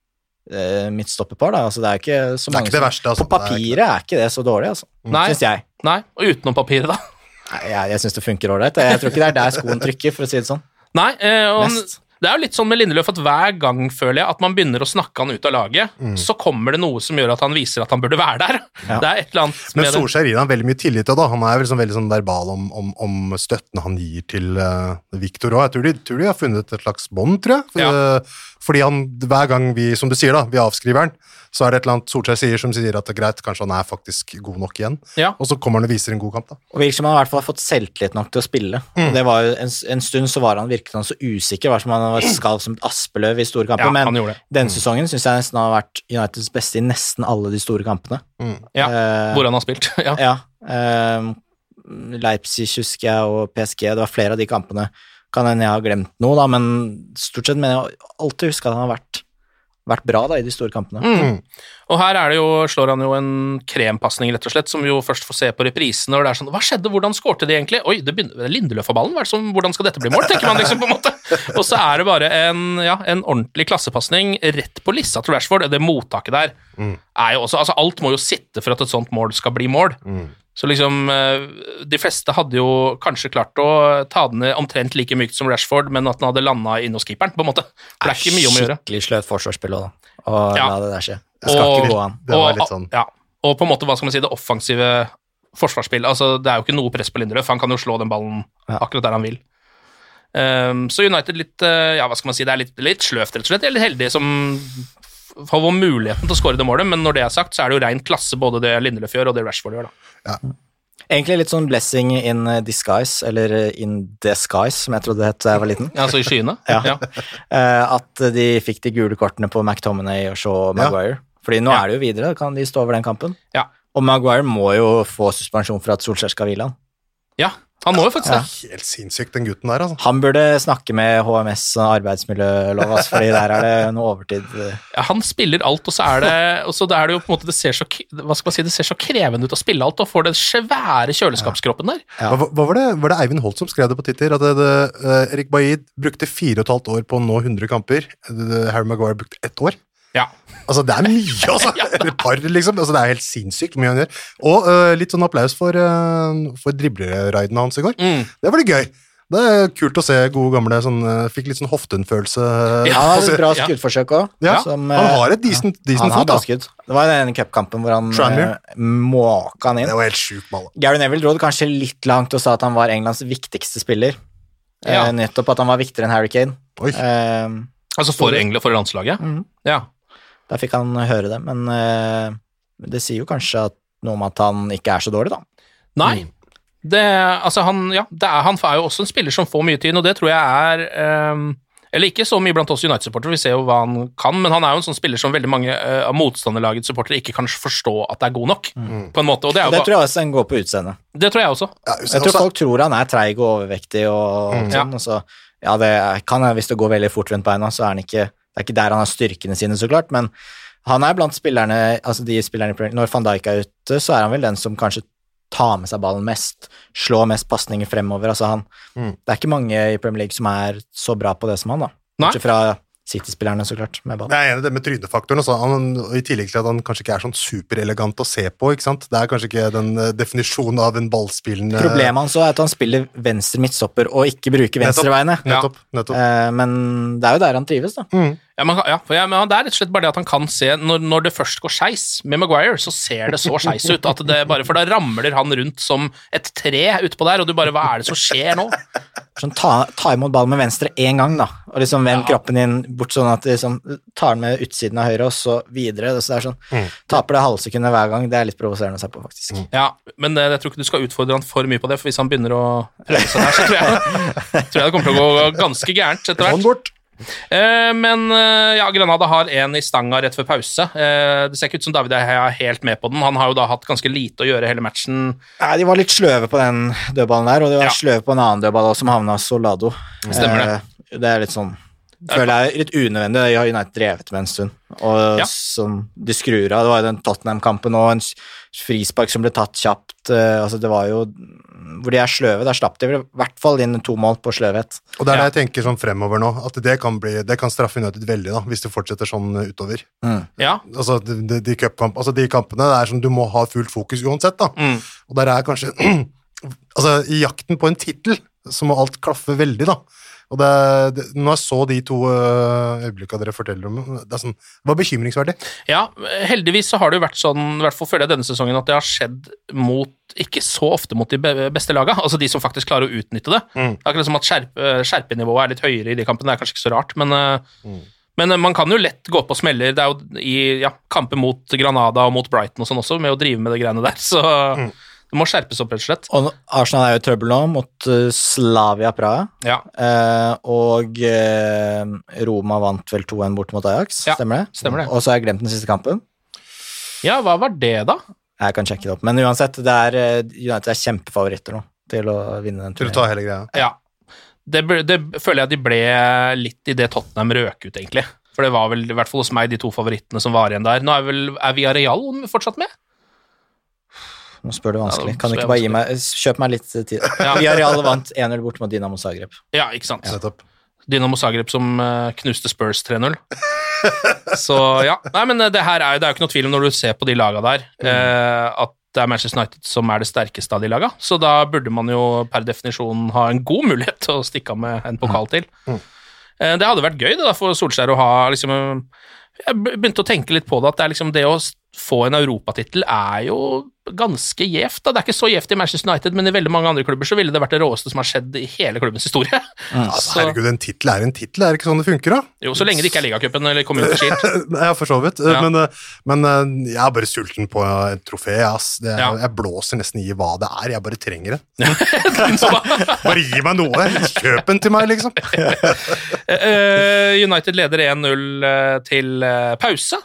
eh, midtstopperpar. Da. Altså, det er ikke så Det er ikke det verste, altså. På papiret er ikke det så dårlig, altså. Nei. syns jeg. Nei, og utenom papiret, da. Nei, jeg, jeg syns det funker ålreit. Jeg tror ikke det er der skoen trykker, for å si det sånn. Nei, eh, og det er jo litt sånn med Lindeløf at hver gang, føler jeg, at man begynner å snakke han ut av laget, Mm. så kommer det noe som gjør at han viser at han burde være der. Ja. Det er et eller annet Men. Solskjær gir han veldig mye tillit til. da. Han er vel sånn veldig sånn verbal om, om, om støtten han gir til uh, Viktor òg. Jeg tror de, tror de har funnet et slags bånd, tror jeg. For, Ja. Fordi han, hver gang vi, som du sier, da, vi avskriver han, så er det et eller annet Solskjær sier som sier at det er greit, kanskje han er faktisk god nok igjen. Ja. Og så kommer han og viser en god kamp, da. Og virker som han i hvert fall har fått selvtillit nok til å spille. Mm. Og det var jo en, en stund så var han virket han så usikker, var som han var skalv som et aspeløv i store kamper. Ja, men denne sesongen syns jeg nesten har vært Uniteds beste i nesten alle de store kampene. Ja, uh, hvor han har spilt. [LAUGHS] ja. Ja. uh, Leipzig husker jeg, og PSG. Det var flere av de kampene. Kan hende jeg har glemt noe, da, men stort sett mener jeg alltid husker at han har vært, vært bra da, i de store kampene. Mm. Og her er det jo, slår han jo en krempasning, rett og slett, som vi jo først får se på reprisene. Og det er sånn Hva skjedde? Hvordan skårte de egentlig? Oi, det begynner Lindeløf av ballen? Hva er det som- Hvordan skal dette bli mål? tenker man liksom, på en måte. [LAUGHS] Og så er det bare en, ja, en ordentlig klassepasning rett på lissa til Rashford. Det mottaket der er jo også Altså, alt må jo sitte for at et sånt mål skal bli mål. Så liksom eh, De fleste hadde jo kanskje klart å ta den ned omtrent like mykt som Rashford, men at den hadde landa inne hos keeperen, på en måte. For det er ikke mye om å gjøre. Skikkelig sløvt forsvarsspill òg, da. Og Ja. la det der skje. Det skal skal ikke gå an. Det var og, litt sånn ja, og på en måte, hva skal man si, det offensive forsvarsspillet. Altså, det er jo ikke noe press på Linderøf, han kan jo slå den ballen Ja. akkurat der han vil. Um, så United litt, uh, ja, hva skal man si, det er litt, litt sløvt, rett og slett. Eller er heldige som får muligheten til å skåre det målet, men når det er sagt, så er det jo rein klasse både det Lindeløf gjør, og det Rashford gjør, da. Egentlig litt sånn blessing in disguise, eller in disguise, som jeg trodde det het da jeg var liten. [LAUGHS] Ja, altså i skyene. Ja. ja. [LAUGHS] at de fikk de gule kortene på McTominay og Shaw Maguire. Fordi nå Ja. er det jo videre, kan de stå over den kampen. Ja. Og Maguire må jo få suspensjon for at Solskjær skal hvile han. ja, han må jo faktisk det. Helt sinnssykt, den gutten der, altså. Han burde snakke med HMS og arbeidsmiljølov, altså, fordi der er det noe overtid. Ja, han spiller alt, og så er det, og så er det jo på en måte Det ser så, hva skal man si, det ser så krevende ut å spille alt, og får den svære kjøleskapskroppen der. Ja. Hva, hva var, det, var det Eivind Holt som skrev det på Twitter? At det, det, eh, Erik Bailly brukte fire og et halvt år på å nå 100 kamper. Harry Maguire brukte ett år. Ja. Altså, det er mye, [LAUGHS] altså! Eller et par, liksom. Altså, det er helt sinnssykt mye han gjør. Og uh, litt sånn applaus for, uh, for dribleraiden hans i går. Mm. Det var litt gøy. Det er kult å se gode gamle sånn Fikk litt sånn Hoftun-følelse. Ja, et bra skuddforsøk òg. Ja, han har et decent, decent Han har fot, da. skudd. Det var den cupkampen hvor han Tranmere. måka han inn. Det var helt sjukt ball. Gary Neville dro det kanskje litt langt og sa at han var Englands viktigste spiller. Ja. Eh, nettopp at han var viktigere enn Harry Kane. Oi. Eh, Altså for England, for landslaget. Mm. Ja. Da fikk han høre det, men eh, det sier jo kanskje at noe om at han ikke er så dårlig, da. Nei. Det, altså han, ja, det er, han er jo også en spiller som får mye tid, og det tror jeg er um Eller ikke så mye blant oss United-supportere, vi ser jo hva han kan, men han er jo en sånn spiller som veldig mange uh, av motstanderlagets supportere ikke kan forstå at det er god nok, på en måte. Og det, er Og jo det tror jeg også han går på utseendet. det tror jeg også. Ja, Jeg tror også- folk tror han er treig og overvektig og Mm. sånn, og så Ja, det kan jeg, hvis det går veldig fort rundt beina, så er han ikke Det er ikke der han har styrkene sine, så klart, men han er blant spillerne Altså de spillerne Når van Dijk er ute, så er han vel den som kanskje tar med seg ballen mest, slår mest pasninger fremover. Altså han Mm. Det er ikke mange i Premier League som er så bra på det som han, da. Bortsett fra City-spillerne, så klart, med ball. Jeg er enig i det med trynefaktoren. Også. Han, I tillegg til at han kanskje ikke er sånn superelegant å se på. ikke sant? Det er kanskje ikke den eh, definisjonen av en ballspillende Problemet hans er at han spiller venstre midtstopper og ikke bruker venstrebeinet. Nettopp. nettopp. Eh, men det er jo der han trives, da. Ja, men, ja, for ja, men Det er rett og slett bare det at han kan se Når, når det først går skeis med Maguire, så ser det så skeis ut. at det bare, For da ramler han rundt som et tre utpå der, og du bare Hva er det som skjer nå? Sånn, ta, ta imot ballen med venstre én gang, da, og liksom vend kroppen din bort sånn at du liksom tar den med utsiden av høyre, og så videre. Så det er sånn, Taper det halvsekundet hver gang. Det er litt provoserende å se på, faktisk. Ja, Men eh, jeg tror ikke du skal utfordre han for mye på det, for hvis han begynner å prøve seg der, så tror jeg, [LAUGHS] tror jeg det kommer til å gå ganske gærent etter hvert. Eh, men eh, ja, Granada har en i stanga rett før pause. Eh, det ser ikke ut som David er helt med på den. Han har jo da hatt ganske lite å gjøre hele matchen. Nei, De var litt sløve på den dødballen der, og de var Ja. sløve på en annen dødball også, som havna Solado. Stemmer det. Det er litt sånn føler jeg er litt unødvendig. Det har United drevet med en stund. Og Ja. som de skrur av. Det var jo den Tottenham-kampen og en frispark som ble tatt kjapt. eh, altså det var jo Hvor de er sløve. Der slapp de i hvert fall inn to mål på sløvhet. Og det er Ja. det jeg tenker sånn fremover nå, at det kan, bli, det kan straffe United veldig, da, hvis det fortsetter sånn utover. utover. Ja. Altså, de, de, cupkamp, altså, de kampene det er sånn du må ha fullt fokus uansett, da. Mm. Og der er kanskje [CLEARS THROAT] Altså, i jakten på en tittel så må alt klaffe veldig, da. Og det, det, når jeg så de to øh, øyeblikkene dere forteller om, det, er sånn, det var bekymringsverdig. Ja, heldigvis så har det jo vært sånn, i hvert fall føler jeg denne sesongen, at det har skjedd mot ikke så ofte mot de beste laga, altså de som faktisk klarer å utnytte det. Mm. Det er akkurat som at skjerp, skjerpenivået er litt høyere i de kampene, det er kanskje ikke så rart, men, mm. men eh, man kan jo lett gå på smeller. Det er jo i ja, kamper mot Granada og mot Brighton og sånn også, med å drive med de greiene der, så det må skjerpes opp, rett og slett. Og Arsenal er jo i trøbbel nå mot eh, Slavia Praha. Ja, Eh, og eh, Roma vant vel 2-1 bort mot Ajax, Ja, stemmer det? stemmer det. Og så har jeg glemt den siste kampen. ja hva var det, da? Jeg kan sjekke det opp. Men uansett, det er, eh, United er kjempefavoritter nå til å vinne den Til å turneringen. ta hele greia. Ja. Det, ble- det føler jeg at de ble litt i det Tottenham røk ut, egentlig. For det var vel, i hvert fall hos meg, de to favorittene som var igjen der. Nå er vel er Real fortsatt med? Nå spør du vanskelig. Kan du ikke bare gi meg Kjøp meg litt tid. [LAUGHS] Ja. Villarreal vant 1-0 bort mot Dinamo Zagreb. Ja, ikke sant. Ja. Dinamo Zagreb som eh, knuste Spurs 3-0. [LAUGHS] Så ja. Nei, men eh, det her er, det er jo ikke noe tvil om når du ser på de laga der, eh, at det er Manchester United som er det sterkeste av de laga. Så da burde man jo per definisjon ha en god mulighet til å stikke av med en pokal til. Eh, det hadde vært gøy det da, for Solskjær å ha liksom Jeg begynte å tenke litt på det, at det er liksom det å få en europatittel er jo ganske gjevt. Det er ikke så gjevt i Manchester United, men i veldig mange andre klubber så ville det vært det råeste som har skjedd i hele klubbens historie. Altså, [LAUGHS] herregud, en tittel er en tittel, er det ikke sånn det funker, da? Jo, så lenge det ikke er ligacupen eller Community Shield. [LAUGHS] Ja, for så vidt. Ja. Men, eh, men eh, jeg er bare sulten på et trofé. Ass. Det, Ja. Jeg blåser nesten i hva det er. Jeg bare trenger det. [LAUGHS] Bare gi meg noe! Kjøp den til meg, liksom. Eh, United leder 1-0 eh, til pause.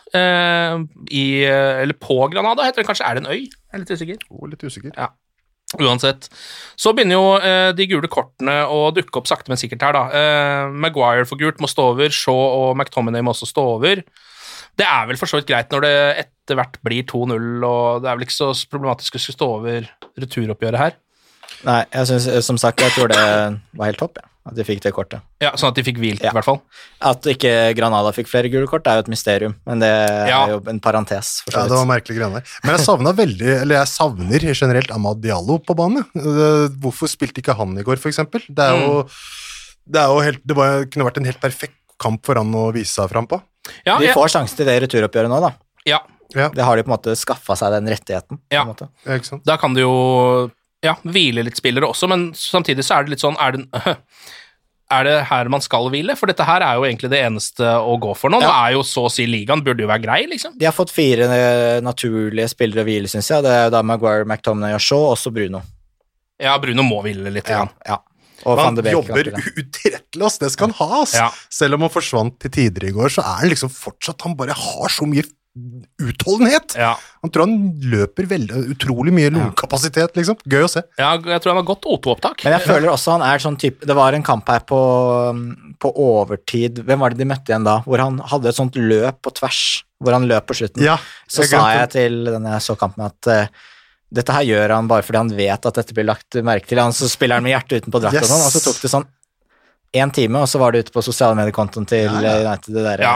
I, eller på Granada, heter det kanskje. Er det en øy? Jeg er litt usikker. Og litt usikker. Ja. Uansett. Så begynner jo eh, de gule kortene å dukke opp sakte, men sikkert her, da. Eh, Maguire for gult må stå over, Shaw og McTominay må også stå over. Det er vel for så vidt greit når det etter hvert blir 2-0, og det er vel ikke så problematisk å skulle stå over returoppgjøret her. Nei, jeg synes, som sagt, jeg tror det var helt topp, ja, at de fikk det kortet. Ja, Sånn at de fikk hvilt, Ja. i hvert fall. At ikke Granada fikk flere gule kort, er jo et mysterium, men det Ja. er jo en parentes, for Ja, det var merkelig merkelige greier. Men jeg savna veldig, eller jeg savner generelt Amad Diallo på banen. Hvorfor spilte ikke han i går, eksempel? Det er jo, det er jo helt, det var, kunne vært en helt perfekt kamp for han å vise seg fram på. Ja, De får sjansen til det returoppgjøret nå, da. ja, Ja, Det har de på en måte skaffa seg den rettigheten. på Ja. en måte. ja, ikke sant? Da kan det jo ja, hvile litt spillere også, men samtidig så er det litt sånn Er det, [CLEARS THROAT] er det her man skal hvile? For dette her er jo egentlig det eneste å gå for nå. Nå er jo så å si ligaen burde jo være grei, liksom. De har fått fire eh, naturlige spillere å hvile, syns jeg. Det er da Maguire, McTominay og Shaw, også Bruno. Ja, Bruno må hvile litt. Ja, ja. Og Han Beek jobber utrettelig, ass. Det skal han ha, ass. Ja. Selv om han forsvant til tider i går, så er han liksom fortsatt Han bare har så mye utholdenhet. Ja. Han tror han løper veldig utrolig mye lungekapasitet, liksom. Gøy å se. ja, jeg tror han har godt O2-opptak. Men jeg føler også han er sånn type Det var en kamp her på, på overtid Hvem var det de møtte igjen da? Hvor han hadde et sånt løp på tvers, hvor han løp på slutten. Ja, så sa jeg til den jeg så kampen, at uh, dette her gjør han bare fordi han vet at dette blir lagt merke til. Han så spiller han med hjertet utenpå drakta, Yes. og sånn, og så tok det sånn én time, og så var det ute på sosiale mediekontoen til Ja, ja. eh, United. Det der, Ja.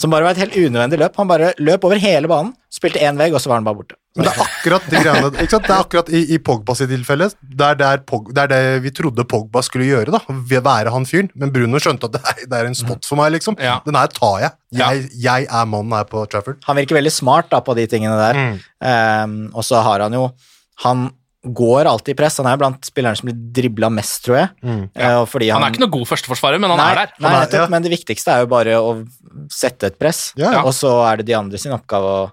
Som bare var et helt unødvendig løp. Han bare løp over hele banen, spilte én vegg, og så var han bare borte. Men det er akkurat de greiene ikke sant? Det er akkurat i, i Pogba sitt tilfelle. Det er, der Pog, det er det vi trodde Pogba skulle gjøre, da. Ved å være han fyren. Men Bruno skjønte at det er, det er en spot for meg, liksom. Ja. Den her tar jeg. Jeg, jeg er mannen her på Trafford. Han virker veldig smart da på de tingene der. Mm. Um, og så har han jo Han går alltid i press. Han er blant spillerne som blir dribla mest, tror jeg. Mm. Ja. og fordi Han er ikke noe god førsteforsvarer, men han nei, er der. Nei, er- nettopp, ja. men det viktigste er jo bare å sette et press, Ja, ja. og så er det de andre sin oppgave å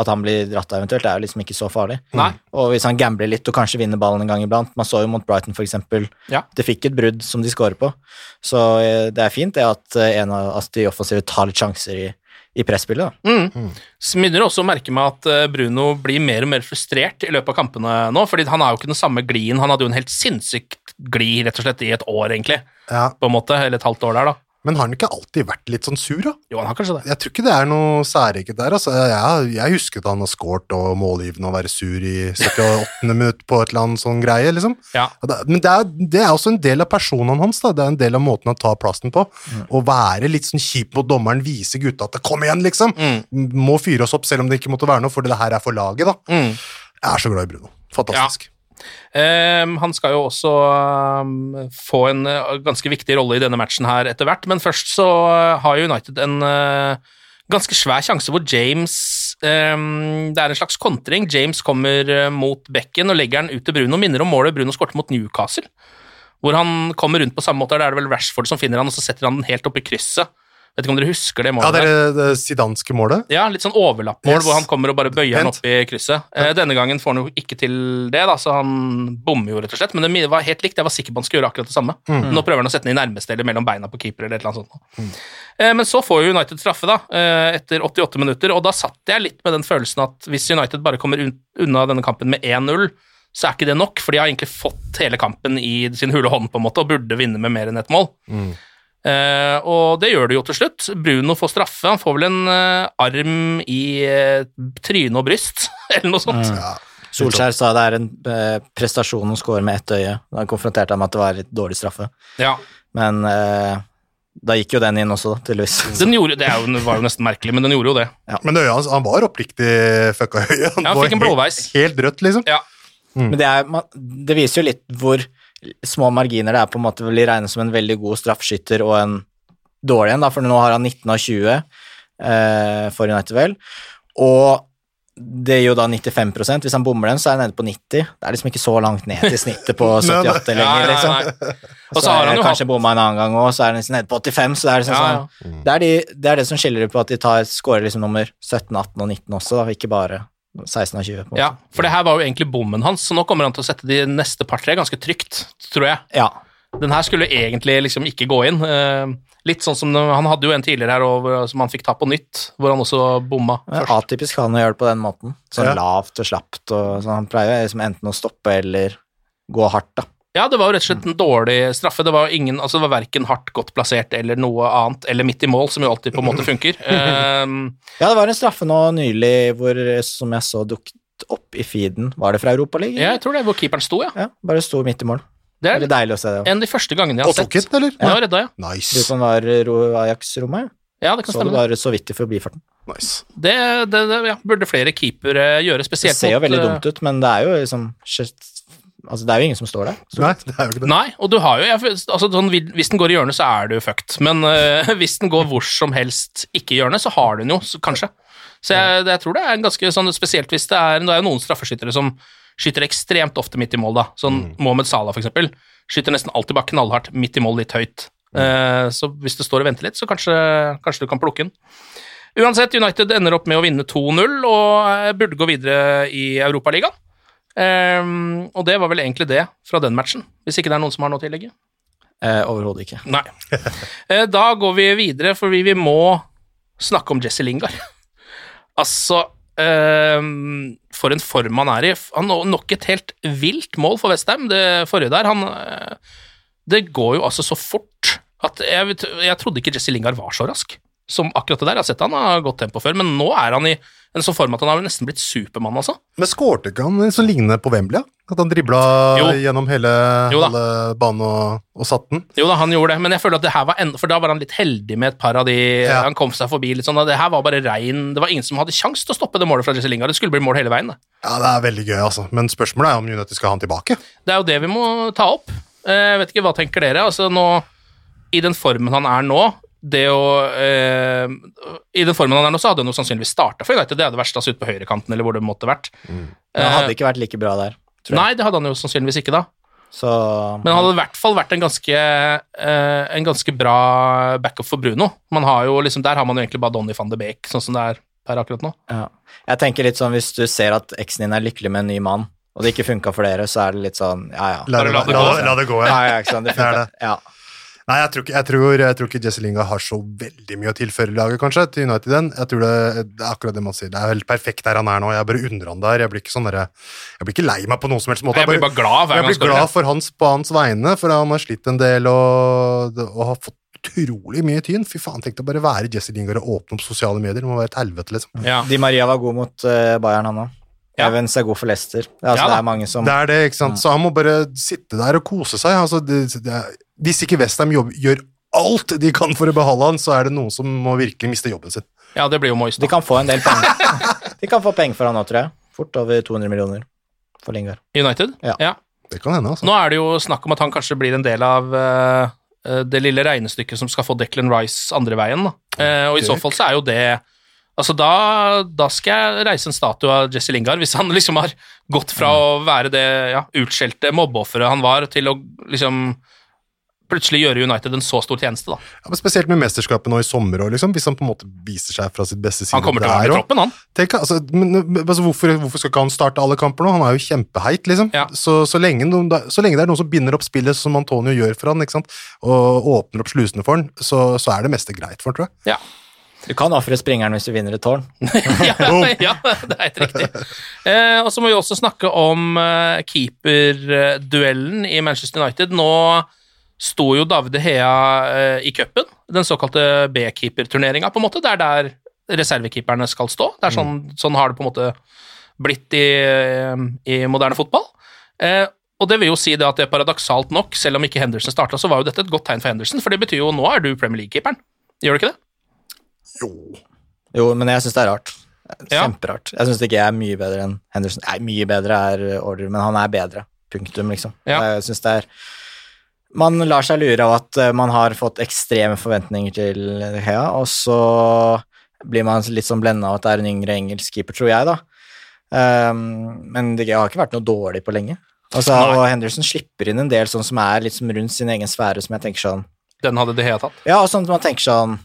at han blir dratt av eventuelt, det er jo liksom ikke så farlig. Nei. Og hvis han gambler litt og kanskje vinner ballen en gang iblant Man så jo mot Brighton, for eksempel. Ja. Det fikk et brudd som de scorer på. Så eh, det er fint det at eh, en av at de offensive tar litt sjanser i, i presspillet. da. Mm. Så begynner også å merke meg at eh, Bruno blir mer og mer frustrert i løpet av kampene nå, fordi han har jo ikke den samme glien. Han hadde jo en helt sinnssykt glid, rett og slett, i et år, egentlig, Ja. på en måte, eller et halvt år der, da. Men har han ikke alltid vært litt sånn sur, da? Jo, han har kanskje det. Jeg tror ikke det er noe særeget der. Altså. Jeg, jeg husker at han har scoret og målgivende og være sur i 78. minutt på et eller annet sånn greie, liksom. Ja. Men det er, det er også en del av personene hans, da. Det er en del av måten han tar plassen på. Å være litt sånn kjip mot dommeren, vise gutta at kom igjen, liksom. Må fyre oss opp selv om det ikke måtte være noe, for det her er for laget, da. Mm. Jeg er så glad i Bruno. Fantastisk. Ehm, han skal jo også ehm, få en eh, ganske viktig rolle i denne matchen her etter hvert, men først så eh, har United en eh, ganske svær sjanse hvor James ehm, Det er en slags kontring. James kommer mot bekken og legger den ut til Bruno. Minner om målet Bruno skårte mot Newcastle, hvor han kommer rundt på samme måte. Der er det vel Rashford som finner han, og så setter han den helt opp i krysset. Vet ikke om dere husker det målet? Ja, det er det sidanske målet. Ja, litt sånn overlappmål Yes. hvor han kommer og bare bøyer den opp i krysset. Eh, denne gangen får han jo ikke til det, da, så han bommer jo rett og slett. Men det var helt likt. Jeg var sikker på han skulle gjøre akkurat det samme. Mm. Nå prøver han å sette den i nærmeste eller mellom beina på keeper eller et eller annet sånt. Eh, men så får jo United straffe, da, eh, etter 88 minutter, og da satt jeg litt med den følelsen at hvis United bare kommer unna denne kampen med 1-0, så er ikke det nok, for de har egentlig fått hele kampen i sin hule hånd, på en måte, og burde vinne med mer enn ett mål. Eh, og det gjør det jo til slutt. Bruno får straffe. Han får vel en uh, arm i uh, tryne og bryst, [LAUGHS] eller noe sånt. Solskjær sa det er en prestasjon å score med ett øye. Da konfronterte han med at det var litt dårlig straffe. Ja. Men eh, da gikk jo den inn også, da, tydeligvis. [LAUGHS] Den gjorde, det er jo, var jo nesten merkelig, men den gjorde jo det. Men øyet hans, han var oppriktig fucka i øyet. Han Ja, han fikk en blåveis. Helt, helt rødt, liksom. Ja. Men det, er, man, det viser jo litt hvor små marginer det er på en måte å regnes som en veldig god straffskytter og en dårlig en, da, for nå har han 19 av 20 eh, for United, vel. Og det gir jo da 95% Hvis han bommer den, så er han nede på 90. Det er liksom ikke så langt ned til snittet på [LAUGHS] 78 lenger, liksom. Og så har han jo kanskje bomma en annen gang òg, så er han liksom nede på 85. Så det er liksom sånn det, er de, det er det som skiller dem på at de tar, scorer liksom nummer 17, 18 og 19 også, da, ikke bare 16 av 20. på. Ja, for det her var jo egentlig bommen hans, så nå kommer han til å sette de neste par-tre ganske trygt, tror jeg. Ja. Den her skulle egentlig liksom ikke gå inn. Eh, litt sånn som Han hadde jo en tidligere her over, som han fikk ta på nytt, hvor han også bomma først. Ja, atypisk han å gjøre det på den måten. Sånn Ja. lavt og slapt. Og, så han pleier jo liksom enten å stoppe eller gå hardt, da. Ja, det var jo rett og slett en dårlig straffe. Det var ingen, altså det var verken hardt godt plassert eller noe annet, eller midt i mål, som jo alltid på en måte funker. Um, [LAUGHS] Ja, det var en straffe nå nylig hvor, som jeg så dukket opp i feeden. Var det fra Europaligaen? ja, jeg tror det hvor keeperen sto, ja. ja. Bare sto midt i mål. Det Veldig er deilig å se det. en av de første gangene jeg Og har tok sett. den, eller? Ja, redda, ja. Nice. Du som det var Ajax-rommet. Ja, det kan Så det stemme. var så vidt i forbifarten. nice. Det, det, det ja, burde flere keepere gjøre, Det spesielt ser jo veldig eh, dumt ut, men det er jo liksom Altså, det er jo ingen som står der. Så, Nei, det er jo ikke det. Nei, og du har jo jeg, altså, sånn, Hvis den går i hjørnet, så er du fucked. Men uh, [LAUGHS] hvis den går hvor som helst ikke i hjørnet, så har du den jo, så, kanskje. Så jeg, jeg tror det er en ganske sånn Spesielt hvis det er Det er jo noen straffeskyttere som skyter ekstremt ofte midt i mål, da. Sånn Mohammed Salah, for eksempel. Skyter nesten alltid bare knallhardt midt i mål, litt høyt. Uh, så hvis du står og venter litt, så kanskje, kanskje du kan plukke den. Uansett, United ender opp med å vinne 2-0 og eh, burde gå videre i Europaligaen. Um, og det var vel egentlig det fra den matchen, hvis ikke det er noen som har noe å tillegge. eh, Overhodet ikke. Nei. Eh, da går vi videre, for vi, vi må snakke om Jesse Lingard. [LAUGHS] altså ehm, For en form han er i. Han har nok et helt vilt mål for Westham, det forrige der. Han, eh, det går jo altså så fort at jeg, jeg trodde ikke Jesse Lingard var så rask som akkurat det der. Jeg har sett han har gått tempo før, men nå er han i en sånn form at han har nesten blitt Supermann, altså. Men skårte ikke han sånn lignende på Wembley? At han dribla gjennom hele, halve banen og, og satt den? Jo da, han gjorde det, men jeg føler at det her var enda, for da var han litt heldig med et par av de Ja. Han kom seg forbi litt sånn, og det her var bare rein Det var ingen som hadde kjangs til å stoppe det målet fra Jesse Lingard. Det skulle bli mål hele veien, det. Ja, det er veldig gøy, altså. Men spørsmålet er om United skal ha han tilbake. Det er jo det vi må ta opp. Eh, Jeg vet ikke, hva tenker dere? Altså nå, I den formen han er nå det å, eh, I den formen han er nå, så hadde han jo sannsynligvis starta for United. Det er det verste altså ute på høyrekanten, eller hvor det måtte vært. Men han hadde ikke vært like bra der, tror jeg. Nei, det hadde han jo sannsynligvis ikke, da. Så Men han hadde i hvert fall vært en ganske, eh, en ganske bra backup for Bruno. Man har jo liksom, Der har man jo egentlig bare Donny van de Beek, sånn som det er per akkurat nå. ja. Jeg tenker litt sånn hvis du ser at eksen din er lykkelig med en ny mann, og det ikke funka for dere, så er det litt sånn ja ja. La, det, la la, gå. la det gå, Ja, ja. ja, ikke sant. Det er det. Ja. Nei, jeg tror, ikke, jeg, tror, jeg tror ikke Jesse Linga har så veldig mye å tilføre laget, kanskje, til United. den. Jeg tror det, det er akkurat det man sier. Det er helt perfekt der han er nå. Jeg bare undrer han der. Jeg blir ikke sånn der, Jeg blir ikke lei meg på noen som helst måte. Jeg blir bare glad hver jeg gang han blir glad for hans, på hans vegne, for han har slitt en del og, og har fått utrolig mye tyn. Fy faen, tenk deg bare være Jesse Lingard og åpne opp sosiale medier. Det må være et helvete, liksom. Ja. Di Maria var god mot uh, Bayern, han òg. Ja. Evans er god for Leicester. Altså, Ja det er mange som Det er det, ikke sant. Så han må bare sitte der og kose seg. Altså, det, det er, hvis ikke Westham gjør alt de kan for å beholde han, så er det noen som må virkelig miste jobben sin. ja, det blir jo Moyes. De kan få en del penger. [LAUGHS] De kan få penger for han nå, tror jeg. Fort over 200 millioner for Lingard. United? Ja. Det kan hende, altså. Nå er det jo snakk om at han kanskje blir en del av eh, det lille regnestykket som skal få Declan Rice andre veien. Da. Eh, og i så fall så er jo det Altså da, da skal jeg reise en statue av Jesse Lingard, hvis han [LAUGHS] liksom har gått fra å være det ja, utskjelte mobbeofferet han var, til å liksom plutselig gjøre United en så stor tjeneste. da. Ja, men spesielt med mesterskapet nå i sommer, òg, liksom, hvis han på en måte viser seg fra sitt beste side. Han kommer til å være i troppen, han. Tenk, altså, men, men, altså, hvorfor, hvorfor skal ikke han starte alle kamper nå? Han er jo kjempeheit, liksom. Ja. Så, så, lenge noen, så lenge det er noen som binder opp spillet som Antonio gjør for han, ikke sant? og åpner opp slusene for han, så, så er det meste greit for han, tror jeg. Ja. Du kan ofre springeren hvis du vinner et tårn. [LAUGHS] ja, ja, det er helt riktig. Eh, og så må vi også snakke om eh, keeperduellen i Manchester United. Nå sto jo David De Hea eh, i cupen, den såkalte B-keeperturneringa, på en måte. Det er der reservekeeperne skal stå. Det er sånn, sånn har det på en måte blitt i, i moderne fotball. Eh, og det vil jo si det at det er paradoksalt nok, selv om ikke Henderson starta, så var jo dette et godt tegn for Henderson, for det betyr jo nå er du Premier League-keeperen. Gjør det ikke det? Jo, men jeg syns det er rart. Kjemperart. Jeg syns ikke jeg er mye bedre enn Henderson. Nei, mye bedre er Order, men han er bedre. Punktum, liksom. Ja. Jeg synes det er Man lar seg lure av at eh, man har fått ekstreme forventninger til De Gea, og så blir man litt sånn blenda av at det er en yngre engelsk keeper, tror jeg, da. Um, men De Gea har ikke vært noe dårlig på lenge. Altså, og Henderson slipper inn en del sånn som er litt som rundt sin egen sfære, som jeg tenker sånn Den hadde De Hea tatt. Ja, og sånn at man tenker sånn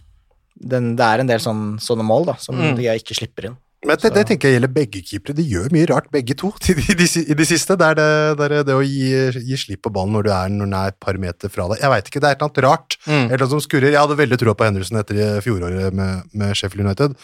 den, Det er en del sånn, sånne mål da, som Mm. De ikke slipper inn. Men det, det tenker jeg gjelder begge keepere. De gjør mye rart, begge to, [LAUGHS] i de, de, i de siste. Det er det, det, er det å gi, gi slipp på ballen når du er, når den er et par meter fra deg. Jeg veit ikke, det er et eller annet rart. Mm. Et eller annet som skurrer. Jeg hadde veldig troa på Henderson etter i fjoråret med, med Sheffield United,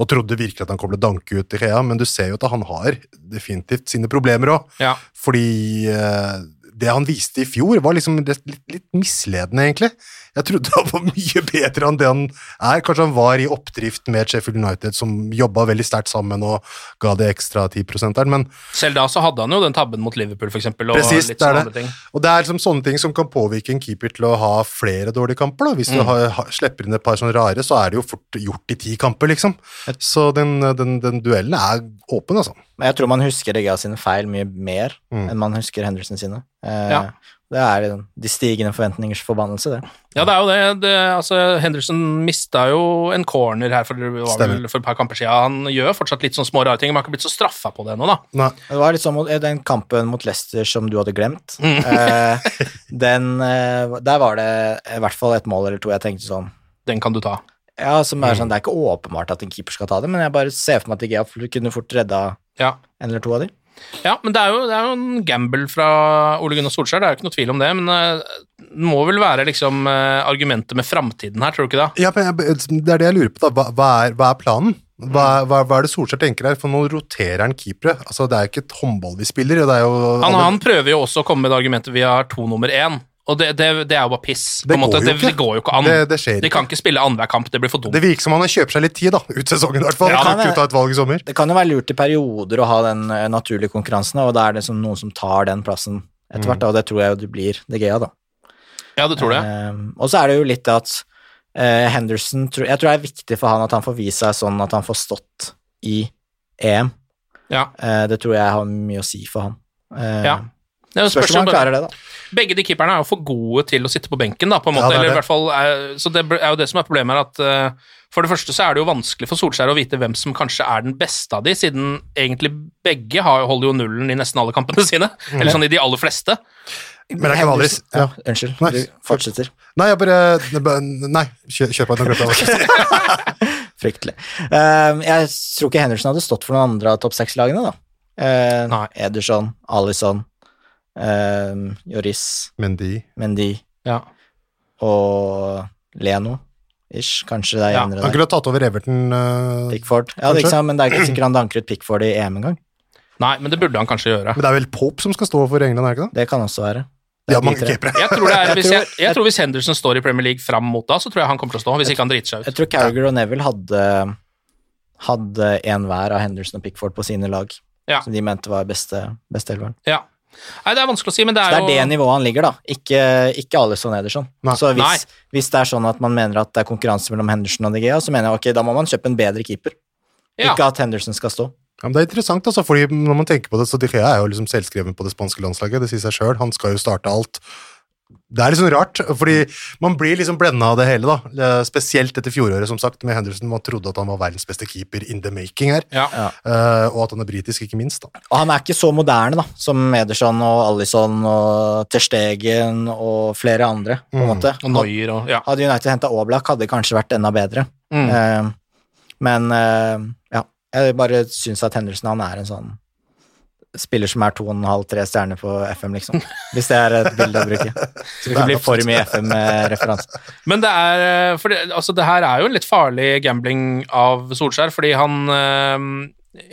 og trodde virkelig at han kom til å danke ut i Gea, men du ser jo at han har definitivt sine problemer òg. Ja. Fordi eh, det han viste i fjor, var liksom litt, litt, misledende, egentlig. Jeg trodde [LAUGHS] han var mye bedre enn det han er. Kanskje han var i oppdrift med Sheffield United, som jobba veldig sterkt sammen og ga det ekstra 10 der, men Selv da så hadde han jo den tabben mot Liverpool, Precis, litt det er det. Og det er liksom sånne ting som kan påvirke en keeper til å ha flere dårlige kamper. da. Hvis du Mm. du har, slipper inn et par sånne rare, så er det jo fort gjort i ti kamper, liksom. Så den, den, den duellen er åpen, altså. Men jeg tror man husker Egea sine feil mye mer Mm. enn man husker Henderson sine. Eh, Ja. Det er de stigende forventningers forbannelse, det. Ja, det er jo det. det altså, Henderson mista jo en corner her for, for et par kamper siden. Han gjør fortsatt litt sånn små rare ting, men har ikke blitt så straffa på det ennå, da. Nei. Det var litt sånn mot eh, den kampen mot Leicester som du hadde glemt. Mm. Eh, den, eh, der var det i hvert fall et mål eller to jeg tenkte sånn Den kan du ta. Ja, som er Mm. sånn, Det er ikke åpenbart at en keeper skal ta det, men jeg bare ser for meg at Igea Gea kunne fort redda Ja. en eller to av de. Ja, men det er, jo, det er jo en gamble fra Ole Gunnar Solskjær, det er jo ikke noe tvil om det. Men eh, det må vel være liksom eh, argumentet med framtiden her, tror du ikke det? Ja, men Det er det jeg lurer på, da. Hva, hva, er, hva er planen? Hva, hva, hva er det Solskjær tenker her? For nå roterer han keepere. Altså, det er jo ikke et håndball vi spiller. Det er jo Han, han prøver jo også å komme med det argumentet vi har to nummer én, og det, det, det er jo bare piss. på Det måte. går jo det, ikke. det går jo ikke an. Det- det skjer De kan ikke spille annenhver kamp, det blir for dumt. Det virker som han kjøper seg litt tid, da. Ut sesongen, i hvert fall. Ja, kan det- ta et valg i sommer. Det kan jo være lurt i perioder å ha den eh, naturlige konkurransen, og da er det som noen som tar den plassen etter hvert, mm. og det tror jeg jo det blir det Gea, da. Ja, det tror jeg. Eh, og så er det jo litt at eh, Henderson Jeg tror det er viktig for han at han får vist seg sånn at han får stått i EM. Ja. Eh, det tror jeg har mye å si for han. Eh, Ja. Er Spørs om han klarer det, da. Begge de keeperne er jo for gode til å sitte på benken, da, på en Ja, det er eller i det. hvert fall er, Så det er jo det som er problemet, her, at eh, for det første så er det jo vanskelig for Solskjær å vite hvem som kanskje er den beste av de, siden egentlig begge har, holder jo nullen i nesten alle kampene sine. Eller sånn i de aller fleste. Men er ikke Valdres. Ja, Ja. unnskyld. Nei. Du fortsetter. Nei, jeg bare Nei, kjør, kjør på. Nå glemte jeg [LAUGHS] Fryktelig. Eh, jeg tror ikke Henderson hadde stått for noen andre av topp seks-lagene, da. Uh, Nei. Ederson, Alison, eh, Joris, Mendy. Mendy Ja. og Leno. Ish, kanskje det er Ja, der. Han der. kunne tatt over Everton. Uh, Pickford. Ja, det ikke sant, men det er ikke sikkert han danker ut Pickford i EM engang. Nei, men det burde han kanskje gjøre. men det er vel Pope som skal stå for England, er det ikke det? Det kan også være. Keepere. Jeg tror, det er, hvis, jeg, tror- jeg tror hvis Henderson står i Premier League fram mot da, så tror jeg han kommer til å stå, hvis ikke han driter seg ut. Jeg tror Carriager og Neville hadde hadde en hver av Henderson og Pickford på sine lag, Ja. som de mente var beste, beste elveren. Ja. Nei, det er vanskelig å si, men det er er, det er det nivået han ligger, da. Ikke, ikke Alisson Ederson. Nei. Så hvis, hvis det er sånn at man mener at det er konkurranse mellom Henderson og De Gea, så mener jeg ok, da må man kjøpe en bedre keeper. ja. Ikke at Henderson skal stå. Ja, men det er interessant, altså, fordi når man tenker på det, så De Gea er jo liksom selvskreven på det spanske landslaget, det sier seg sjøl. Han skal jo starte alt. Det er litt sånn rart, fordi man blir liksom blenda av det hele, da. Eh, Spesielt etter fjoråret, som sagt, med Henderson. Man trodde at han var verdens beste keeper in the making her. Ja. uh, og at han er britisk, ikke minst. da. Og han er ikke så moderne da, som Ederson og Alison og Ter Stegen og flere andre. på en Mm. måte. Og Neuer og ja. Hadde United henta Oblak, hadde det kanskje vært enda bedre. Mm. Uh, men uh, ja, jeg bare syns at Henderson han er en sånn spiller som er to og en halv, tre stjerner på FM, liksom. Hvis det er et bilde å bruke. [LAUGHS] Så det ikke blir for mye FM-referanse. Men det er eh, for det, altså det her er jo en litt farlig gambling av Solskjær, fordi han eh,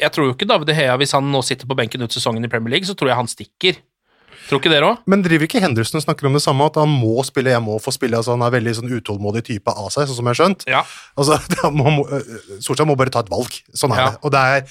Jeg tror jo ikke David Hea, hvis han nå sitter på benken ut sesongen i Premier League, så tror jeg han stikker. Tror ikke dere òg? Men driver ikke Henderson og snakker om det samme, at han må spille, jeg må få spille? altså Han er veldig sånn utålmodig type av seg, sånn som jeg har skjønt. Ja. Altså, [LAUGHS] øh, Solskjær må bare ta et valg. Sånn er Ja. det. Og det er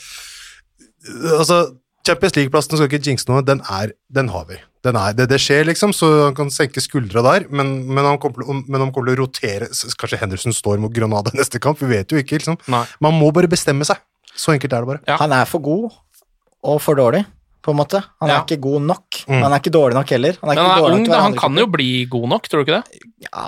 Altså, Champions League-plassen skal ikke jinxe noe, den, er, den har vi. Den er, det, det skjer, liksom, så han kan senke skuldra der, men, men, han kommer men han kommer til å rotere Kanskje Henderson står mot Granada [LAUGHS] neste kamp, vi vet jo ikke. liksom. Nei. Man må bare bestemme seg. Så enkelt er det bare. Ja. Han er for god og for dårlig, på en måte. Han er ikke god nok. Mm. Han er ikke dårlig nok heller. Han er Men ikke han er ung, nok da. Han kan jo bli god nok, tror du ikke det? Ja,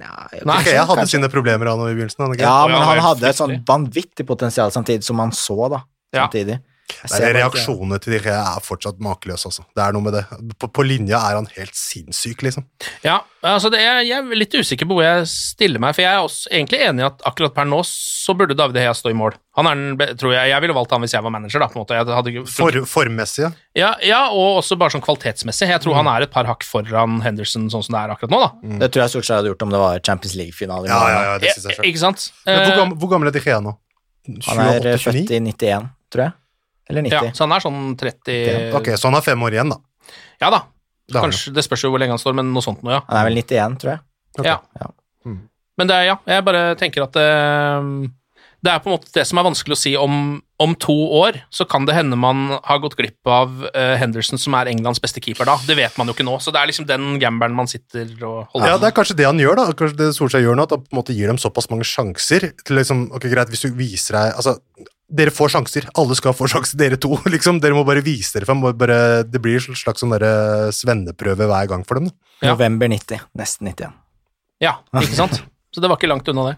nei, jeg Nei, Jeg hadde kanskje. sine problemer han i begynnelsen. han ikke? Ja, men ja, han hadde et sånn vanvittig potensial samtidig som han så, da. Samtidig. Jeg Nei, reaksjonene til de Gea er fortsatt makeløse, altså. Det er noe med det. På, på linja er han helt sinnssyk, liksom. Ja, altså det er, jeg er litt usikker på hvor jeg stiller meg, for jeg er også egentlig enig i at akkurat per nå så burde David Hea stå i mål. Han er den, tror jeg, jeg ville valgt han hvis jeg var manager, da, på en måte. Jeg hadde, For, formmessig, ja. ja, ja, og også bare sånn kvalitetsmessig. Jeg tror han er et par hakk foran Henderson sånn som det er akkurat nå, da. Det tror jeg stort sett hadde gjort om det var Champions League-finale. Ja, ja, ja, det synes jeg Eh, selv. Ikke sant? Men hvor, Eh, gammel, hvor gammel er De Gea nå? Han er eh, 28-29? født i 91, tror jeg. Eller 90. ja, så han er sånn 30 Ok, så han har fem år igjen, da. Ja da. Det. Kanskje, det spørs jo hvor lenge han står, men noe sånt noe, ja. Han er vel 91, tror jeg. Okay. ja. Ja. Mm. Men det er, ja, jeg bare tenker at det, det er på en måte det som er vanskelig å si om, om to år, så kan det hende man har gått glipp av uh, Henderson, som er Englands beste keeper da. Det vet man jo ikke nå, så det er liksom den gambelen man sitter og holder Ja, det er kanskje det han gjør, da. Kanskje det Solskjær gjør nå, at han på en måte gir dem såpass mange sjanser til liksom Ok, greit, hvis du viser deg Altså, dere får sjanser. Alle skal få sjanser, dere to, [LAUGHS] liksom. Dere må bare vise dere fram. Bare, det blir en slags sånn svenneprøve hver gang for dem. Ja. November 90. Nesten 91. Ja, ikke sant? [LAUGHS] Så det var ikke langt unna det.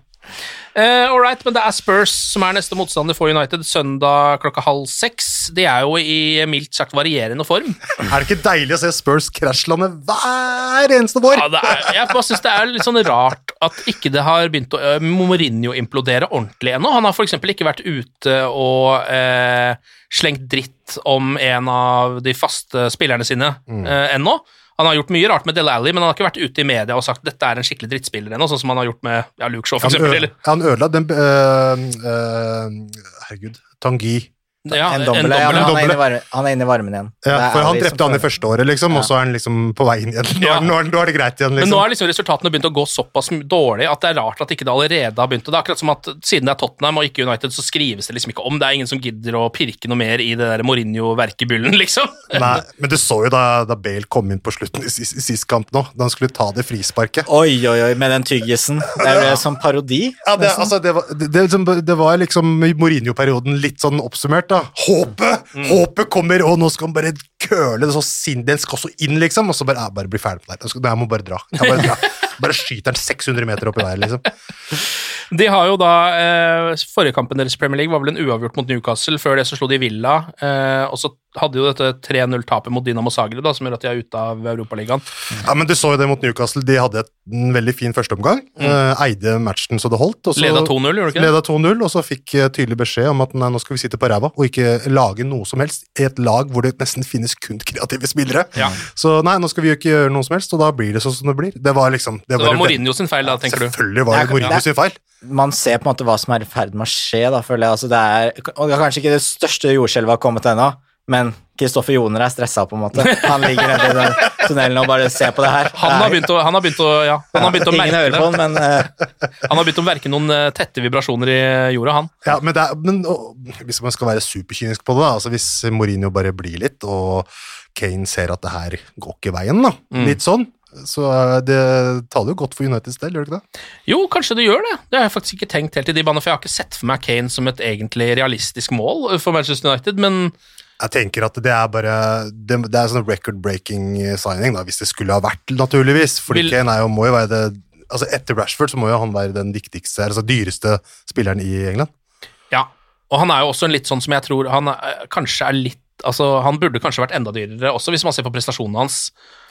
All right, men det er Spurs som er neste motstander for United søndag klokka halv seks. De er jo i mildt sagt varierende form. Er det ikke deilig å se Spurs krasjlande hver eneste vår? Ja, er, jeg bare synes det er litt sånn rart at ikke det har begynt å uh, Mourinho implodere ordentlig ennå. Han har f.eks. ikke vært ute og uh, slengt dritt om en av de faste spillerne sine eh, ennå. Han har gjort mye rart med Del Alli, men han har ikke vært ute i media og sagt dette er en skikkelig drittspiller ennå, sånn som han har gjort med ja, Luke Shaw, for Han, eksempel. han ødela den øh, øh, Herregud. Tanguy. Ja, en dobbel, ja, han, er han er inne i varmen igjen. Ja, er for han som drepte han i første året, liksom, og så er han liksom på vei inn igjen. [LAUGHS] Nå, Ja. er, nå, er, nå er det greit igjen, Men liksom. nå har liksom resultatene begynt å gå såpass dårlig at det er rart at ikke det allerede har begynt. Det er akkurat som at siden det er Tottenham og ikke United, så skrives det liksom ikke om. Det er ingen som gidder å pirke noe mer i det der Mourinho-verkebyllen, [LAUGHS] liksom. Nei, men du så jo da, da Bale kom inn på slutten i sist, i sist kamp nå, da han skulle ta det frisparket. Oi, oi, oi, med den tyggisen. Det er jo sånn parodi. Ja, det, altså, det, var, det, det, liksom- det var liksom Mourinho-perioden litt sånn oppsummert, da. Håpet! Håpet kommer, og nå skal han bare køle det så sinn, Den skal så inn, liksom. Og så bare, ja, bare bli ferdig med det her. Jeg, jeg må bare dra. Jeg bare, dra. Bare skyter den 600 meter opp i været, liksom. [LAUGHS] De har jo da eh, Forrige kampen deres i Premier League var vel en uavgjort mot Newcastle. Før det så slo de Villa, eh, og så hadde jo dette 3-0-tapet mot Dinamo Zagreb, som gjør at de er ute av Europaligaen. Ja, men Du så jo det mot Newcastle. De hadde en veldig fin førsteomgang. Uh, eide matchen så det holdt. Og så, Leda 2-0, gjorde du ikke det? Leda 2-0, og så fikk eh, tydelig beskjed om at nei, nå skal vi sitte på ræva og ikke lage noe som helst i et lag hvor det nesten finnes kun kreative spillere. Ja. Så nei, nå skal vi jo ikke gjøre noe som helst, og da blir det sånn som det blir. Det var liksom Det var Mourinho sin feil, da, tenker du? Selvfølgelig var det Mourinho sin feil. Man ser på en måte hva som er i ferd med å skje, da, føler jeg. Altså, det er, og det er kanskje ikke det største jordskjelvet har kommet ennå, men Kristoffer Joner er stressa, på en måte. Han ligger nede i den tunnelen og bare ser på det her. Han har begynt å, han har begynt å, ja, han har begynt å merke det. han, men uh... [LAUGHS] Han har begynt å merke noen eh, tette vibrasjoner i jorda, han. Ja, men, det er, men og, hvis man skal være superkynisk på det, da, altså hvis Mourinho bare blir litt, og Kane ser at det her går ikke veien, da, Mm. litt sånn, så eh, det taler jo godt for Uniteds del, gjør det ikke det? Jo, kanskje det gjør det. Det har jeg faktisk ikke tenkt helt i de banene, for jeg har ikke sett for meg Kane som et egentlig realistisk mål for Manchester United, men Jeg tenker at det er bare Det, det er sånn record-breaking signing, da, hvis det skulle ha vært, naturligvis. Fordi Vil- Kane er jo, må jo være det Altså Etter Rashford så må jo han være den viktigste, altså dyreste spilleren i England. ja. Og han er jo også en litt sånn som jeg tror han er, kanskje er litt Altså, han burde kanskje vært enda dyrere også, hvis man ser på prestasjonene hans.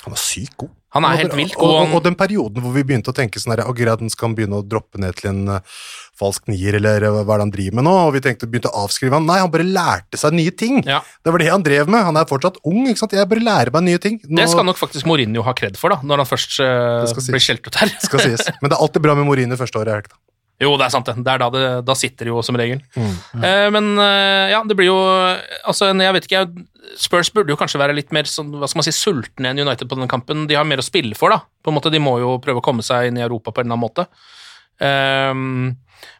Han er sykt god. Han er helt vilt god. og, og, og den perioden hvor vi begynte å tenke sånn at han skal begynne å droppe ned til en uh, falsk nier, eller eh, hva er det han driver med nå, og vi tenkte begynte å avskrive han. Nei, han bare lærte seg nye ting. Ja. Det var det han drev med. Han er fortsatt ung, ikke sant. Jeg bare lærer meg nye ting. Nå, Det skal nok faktisk Mourinho ha kred for, da, når han først sies. blir skjelt ut her. skal sies. Men det er alltid bra med Mourinho første året. ikke? Jo, det er sant, det. Det er da det da sitter det jo, som regel. Mm. Eh, men eh, ja, det blir jo Altså, jeg vet ikke jeg- Spurs burde jo kanskje være litt mer sånn, hva skal man si, sultne enn United på den kampen. De har mer å spille for, da. På en måte, De må jo prøve å komme seg inn i Europa på en eller annen måte. Eh,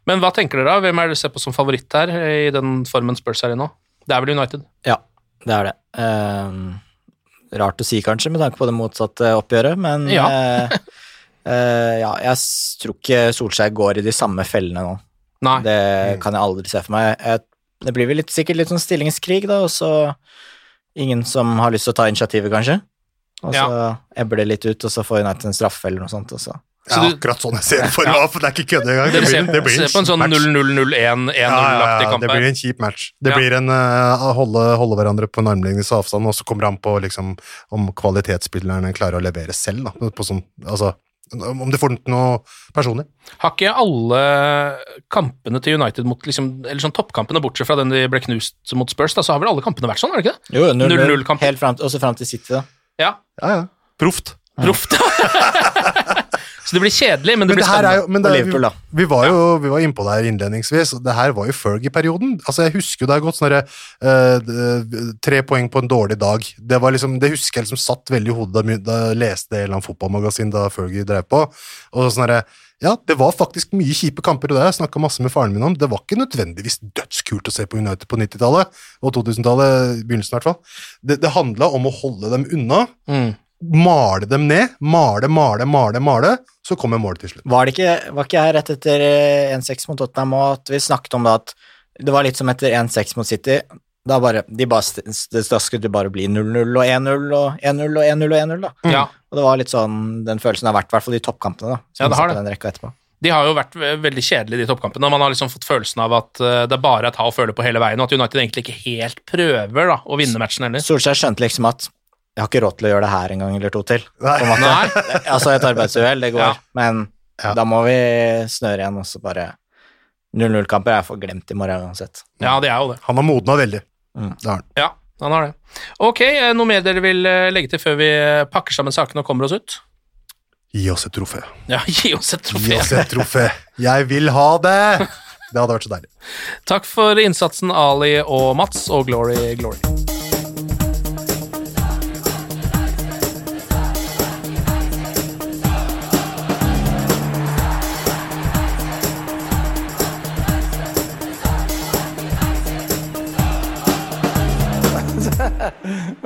men hva tenker dere, da? Hvem er det du ser på som favoritt her, i den formen Spurs er i nå? Det er vel United? ja, det er det. Eh, rart å si, kanskje, med tanke på det motsatte oppgjøret, men Ja. [LAUGHS] eh, eh, ja, jeg tror ikke Solskjær går i de samme fellene nå. Nei. Det kan jeg aldri se for meg. Jeg, det blir vel litt, sikkert litt sånn stillingskrig, da, og så ingen som har lyst til å ta initiativet, kanskje. Og så ebber det litt ut, og så får United en straffe eller noe sånt, og så Ja, du- akkurat sånn jeg ser det for meg, for det er ikke kødd engang. Det blir, det blir ser en sånn match. 0-0-0-1-1-0-aktig Ja, ja, ja, kamp det blir en kjip match. Det blir en uh, holde, holde hverandre på en armlengdes avstand, og så kommer han på liksom, om kvalitetsspillerne klarer å levere selv. Da, på sånn, altså, om det får noe personlig. Har ikke alle kampene til United mot liksom, eller sånn toppkampene, bortsett fra den de ble knust mot Spurs, da, så har vel alle kampene vært sånn, har det ikke det? Jo, 0-0, 0-0 helt fram, også fram til City, da. Ja, Ja, ja. Proft. proft. [LAUGHS] så det blir kjedelig, men det Men blir det er spennende. jo, men det, er- Liverpool, da. vi, vi var jo vi var innpå der innledningsvis, og det her var jo Fergie-perioden. Altså, jeg husker jo det har gått sånne uh, tre poeng på en dårlig dag. Det var liksom, det husker jeg liksom satt veldig i hodet da, da jeg leste et eller annet fotballmagasin da Fergie drev på. Og sånn ja, det var faktisk mye kjipe kamper, og det har jeg snakka masse med faren min om. Det var ikke nødvendigvis dødskult å se på United på 90-tallet, og 2000-tallet, begynnelsen i hvert fall. Det, det handla om å holde dem unna, Mm. Male dem ned, male, male, male, male, så kommer målet til slutt. Var det ikke, var ikke jeg rett etter eh, 1-6 mot Tottenham og at vi snakket om det at det var litt som etter 1-6 mot City. Da bare, de bare, det, da skulle det bare bli 0-0 og 1-0 og 1-0 og 1-0 og 1-0 da. Ja. Og det var litt sånn den følelsen har vært, i hvert fall i toppkampene da. Ja, det har det. Den rekka etterpå. De har jo vært veldig kjedelige, de toppkampene. Man har liksom fått følelsen av at eh, det er bare å ta og føle på hele veien, og at United egentlig ikke helt prøver da, å vinne matchen heller. Solskjær skjønte liksom at jeg har ikke råd til å gjøre det her en gang eller to til. Nei. [LAUGHS] Altså et arbeidsuhell, det går, Ja. men Ja. da må vi snøre igjen og så bare 0-0-kamper er for glemt i morgen uansett. Ja, det er jo det. Han har modna veldig. Mm. Det har han. Ja, han har det. Ok, noe mer dere vil eh, legge til før vi eh, pakker sammen sakene og kommer oss ut? Gi oss et trofé. Ja, [LAUGHS] gi oss et Gi oss et trofé. Jeg vil ha det! Det hadde vært så deilig. Takk for innsatsen, Ali og Mats, og glory, glory.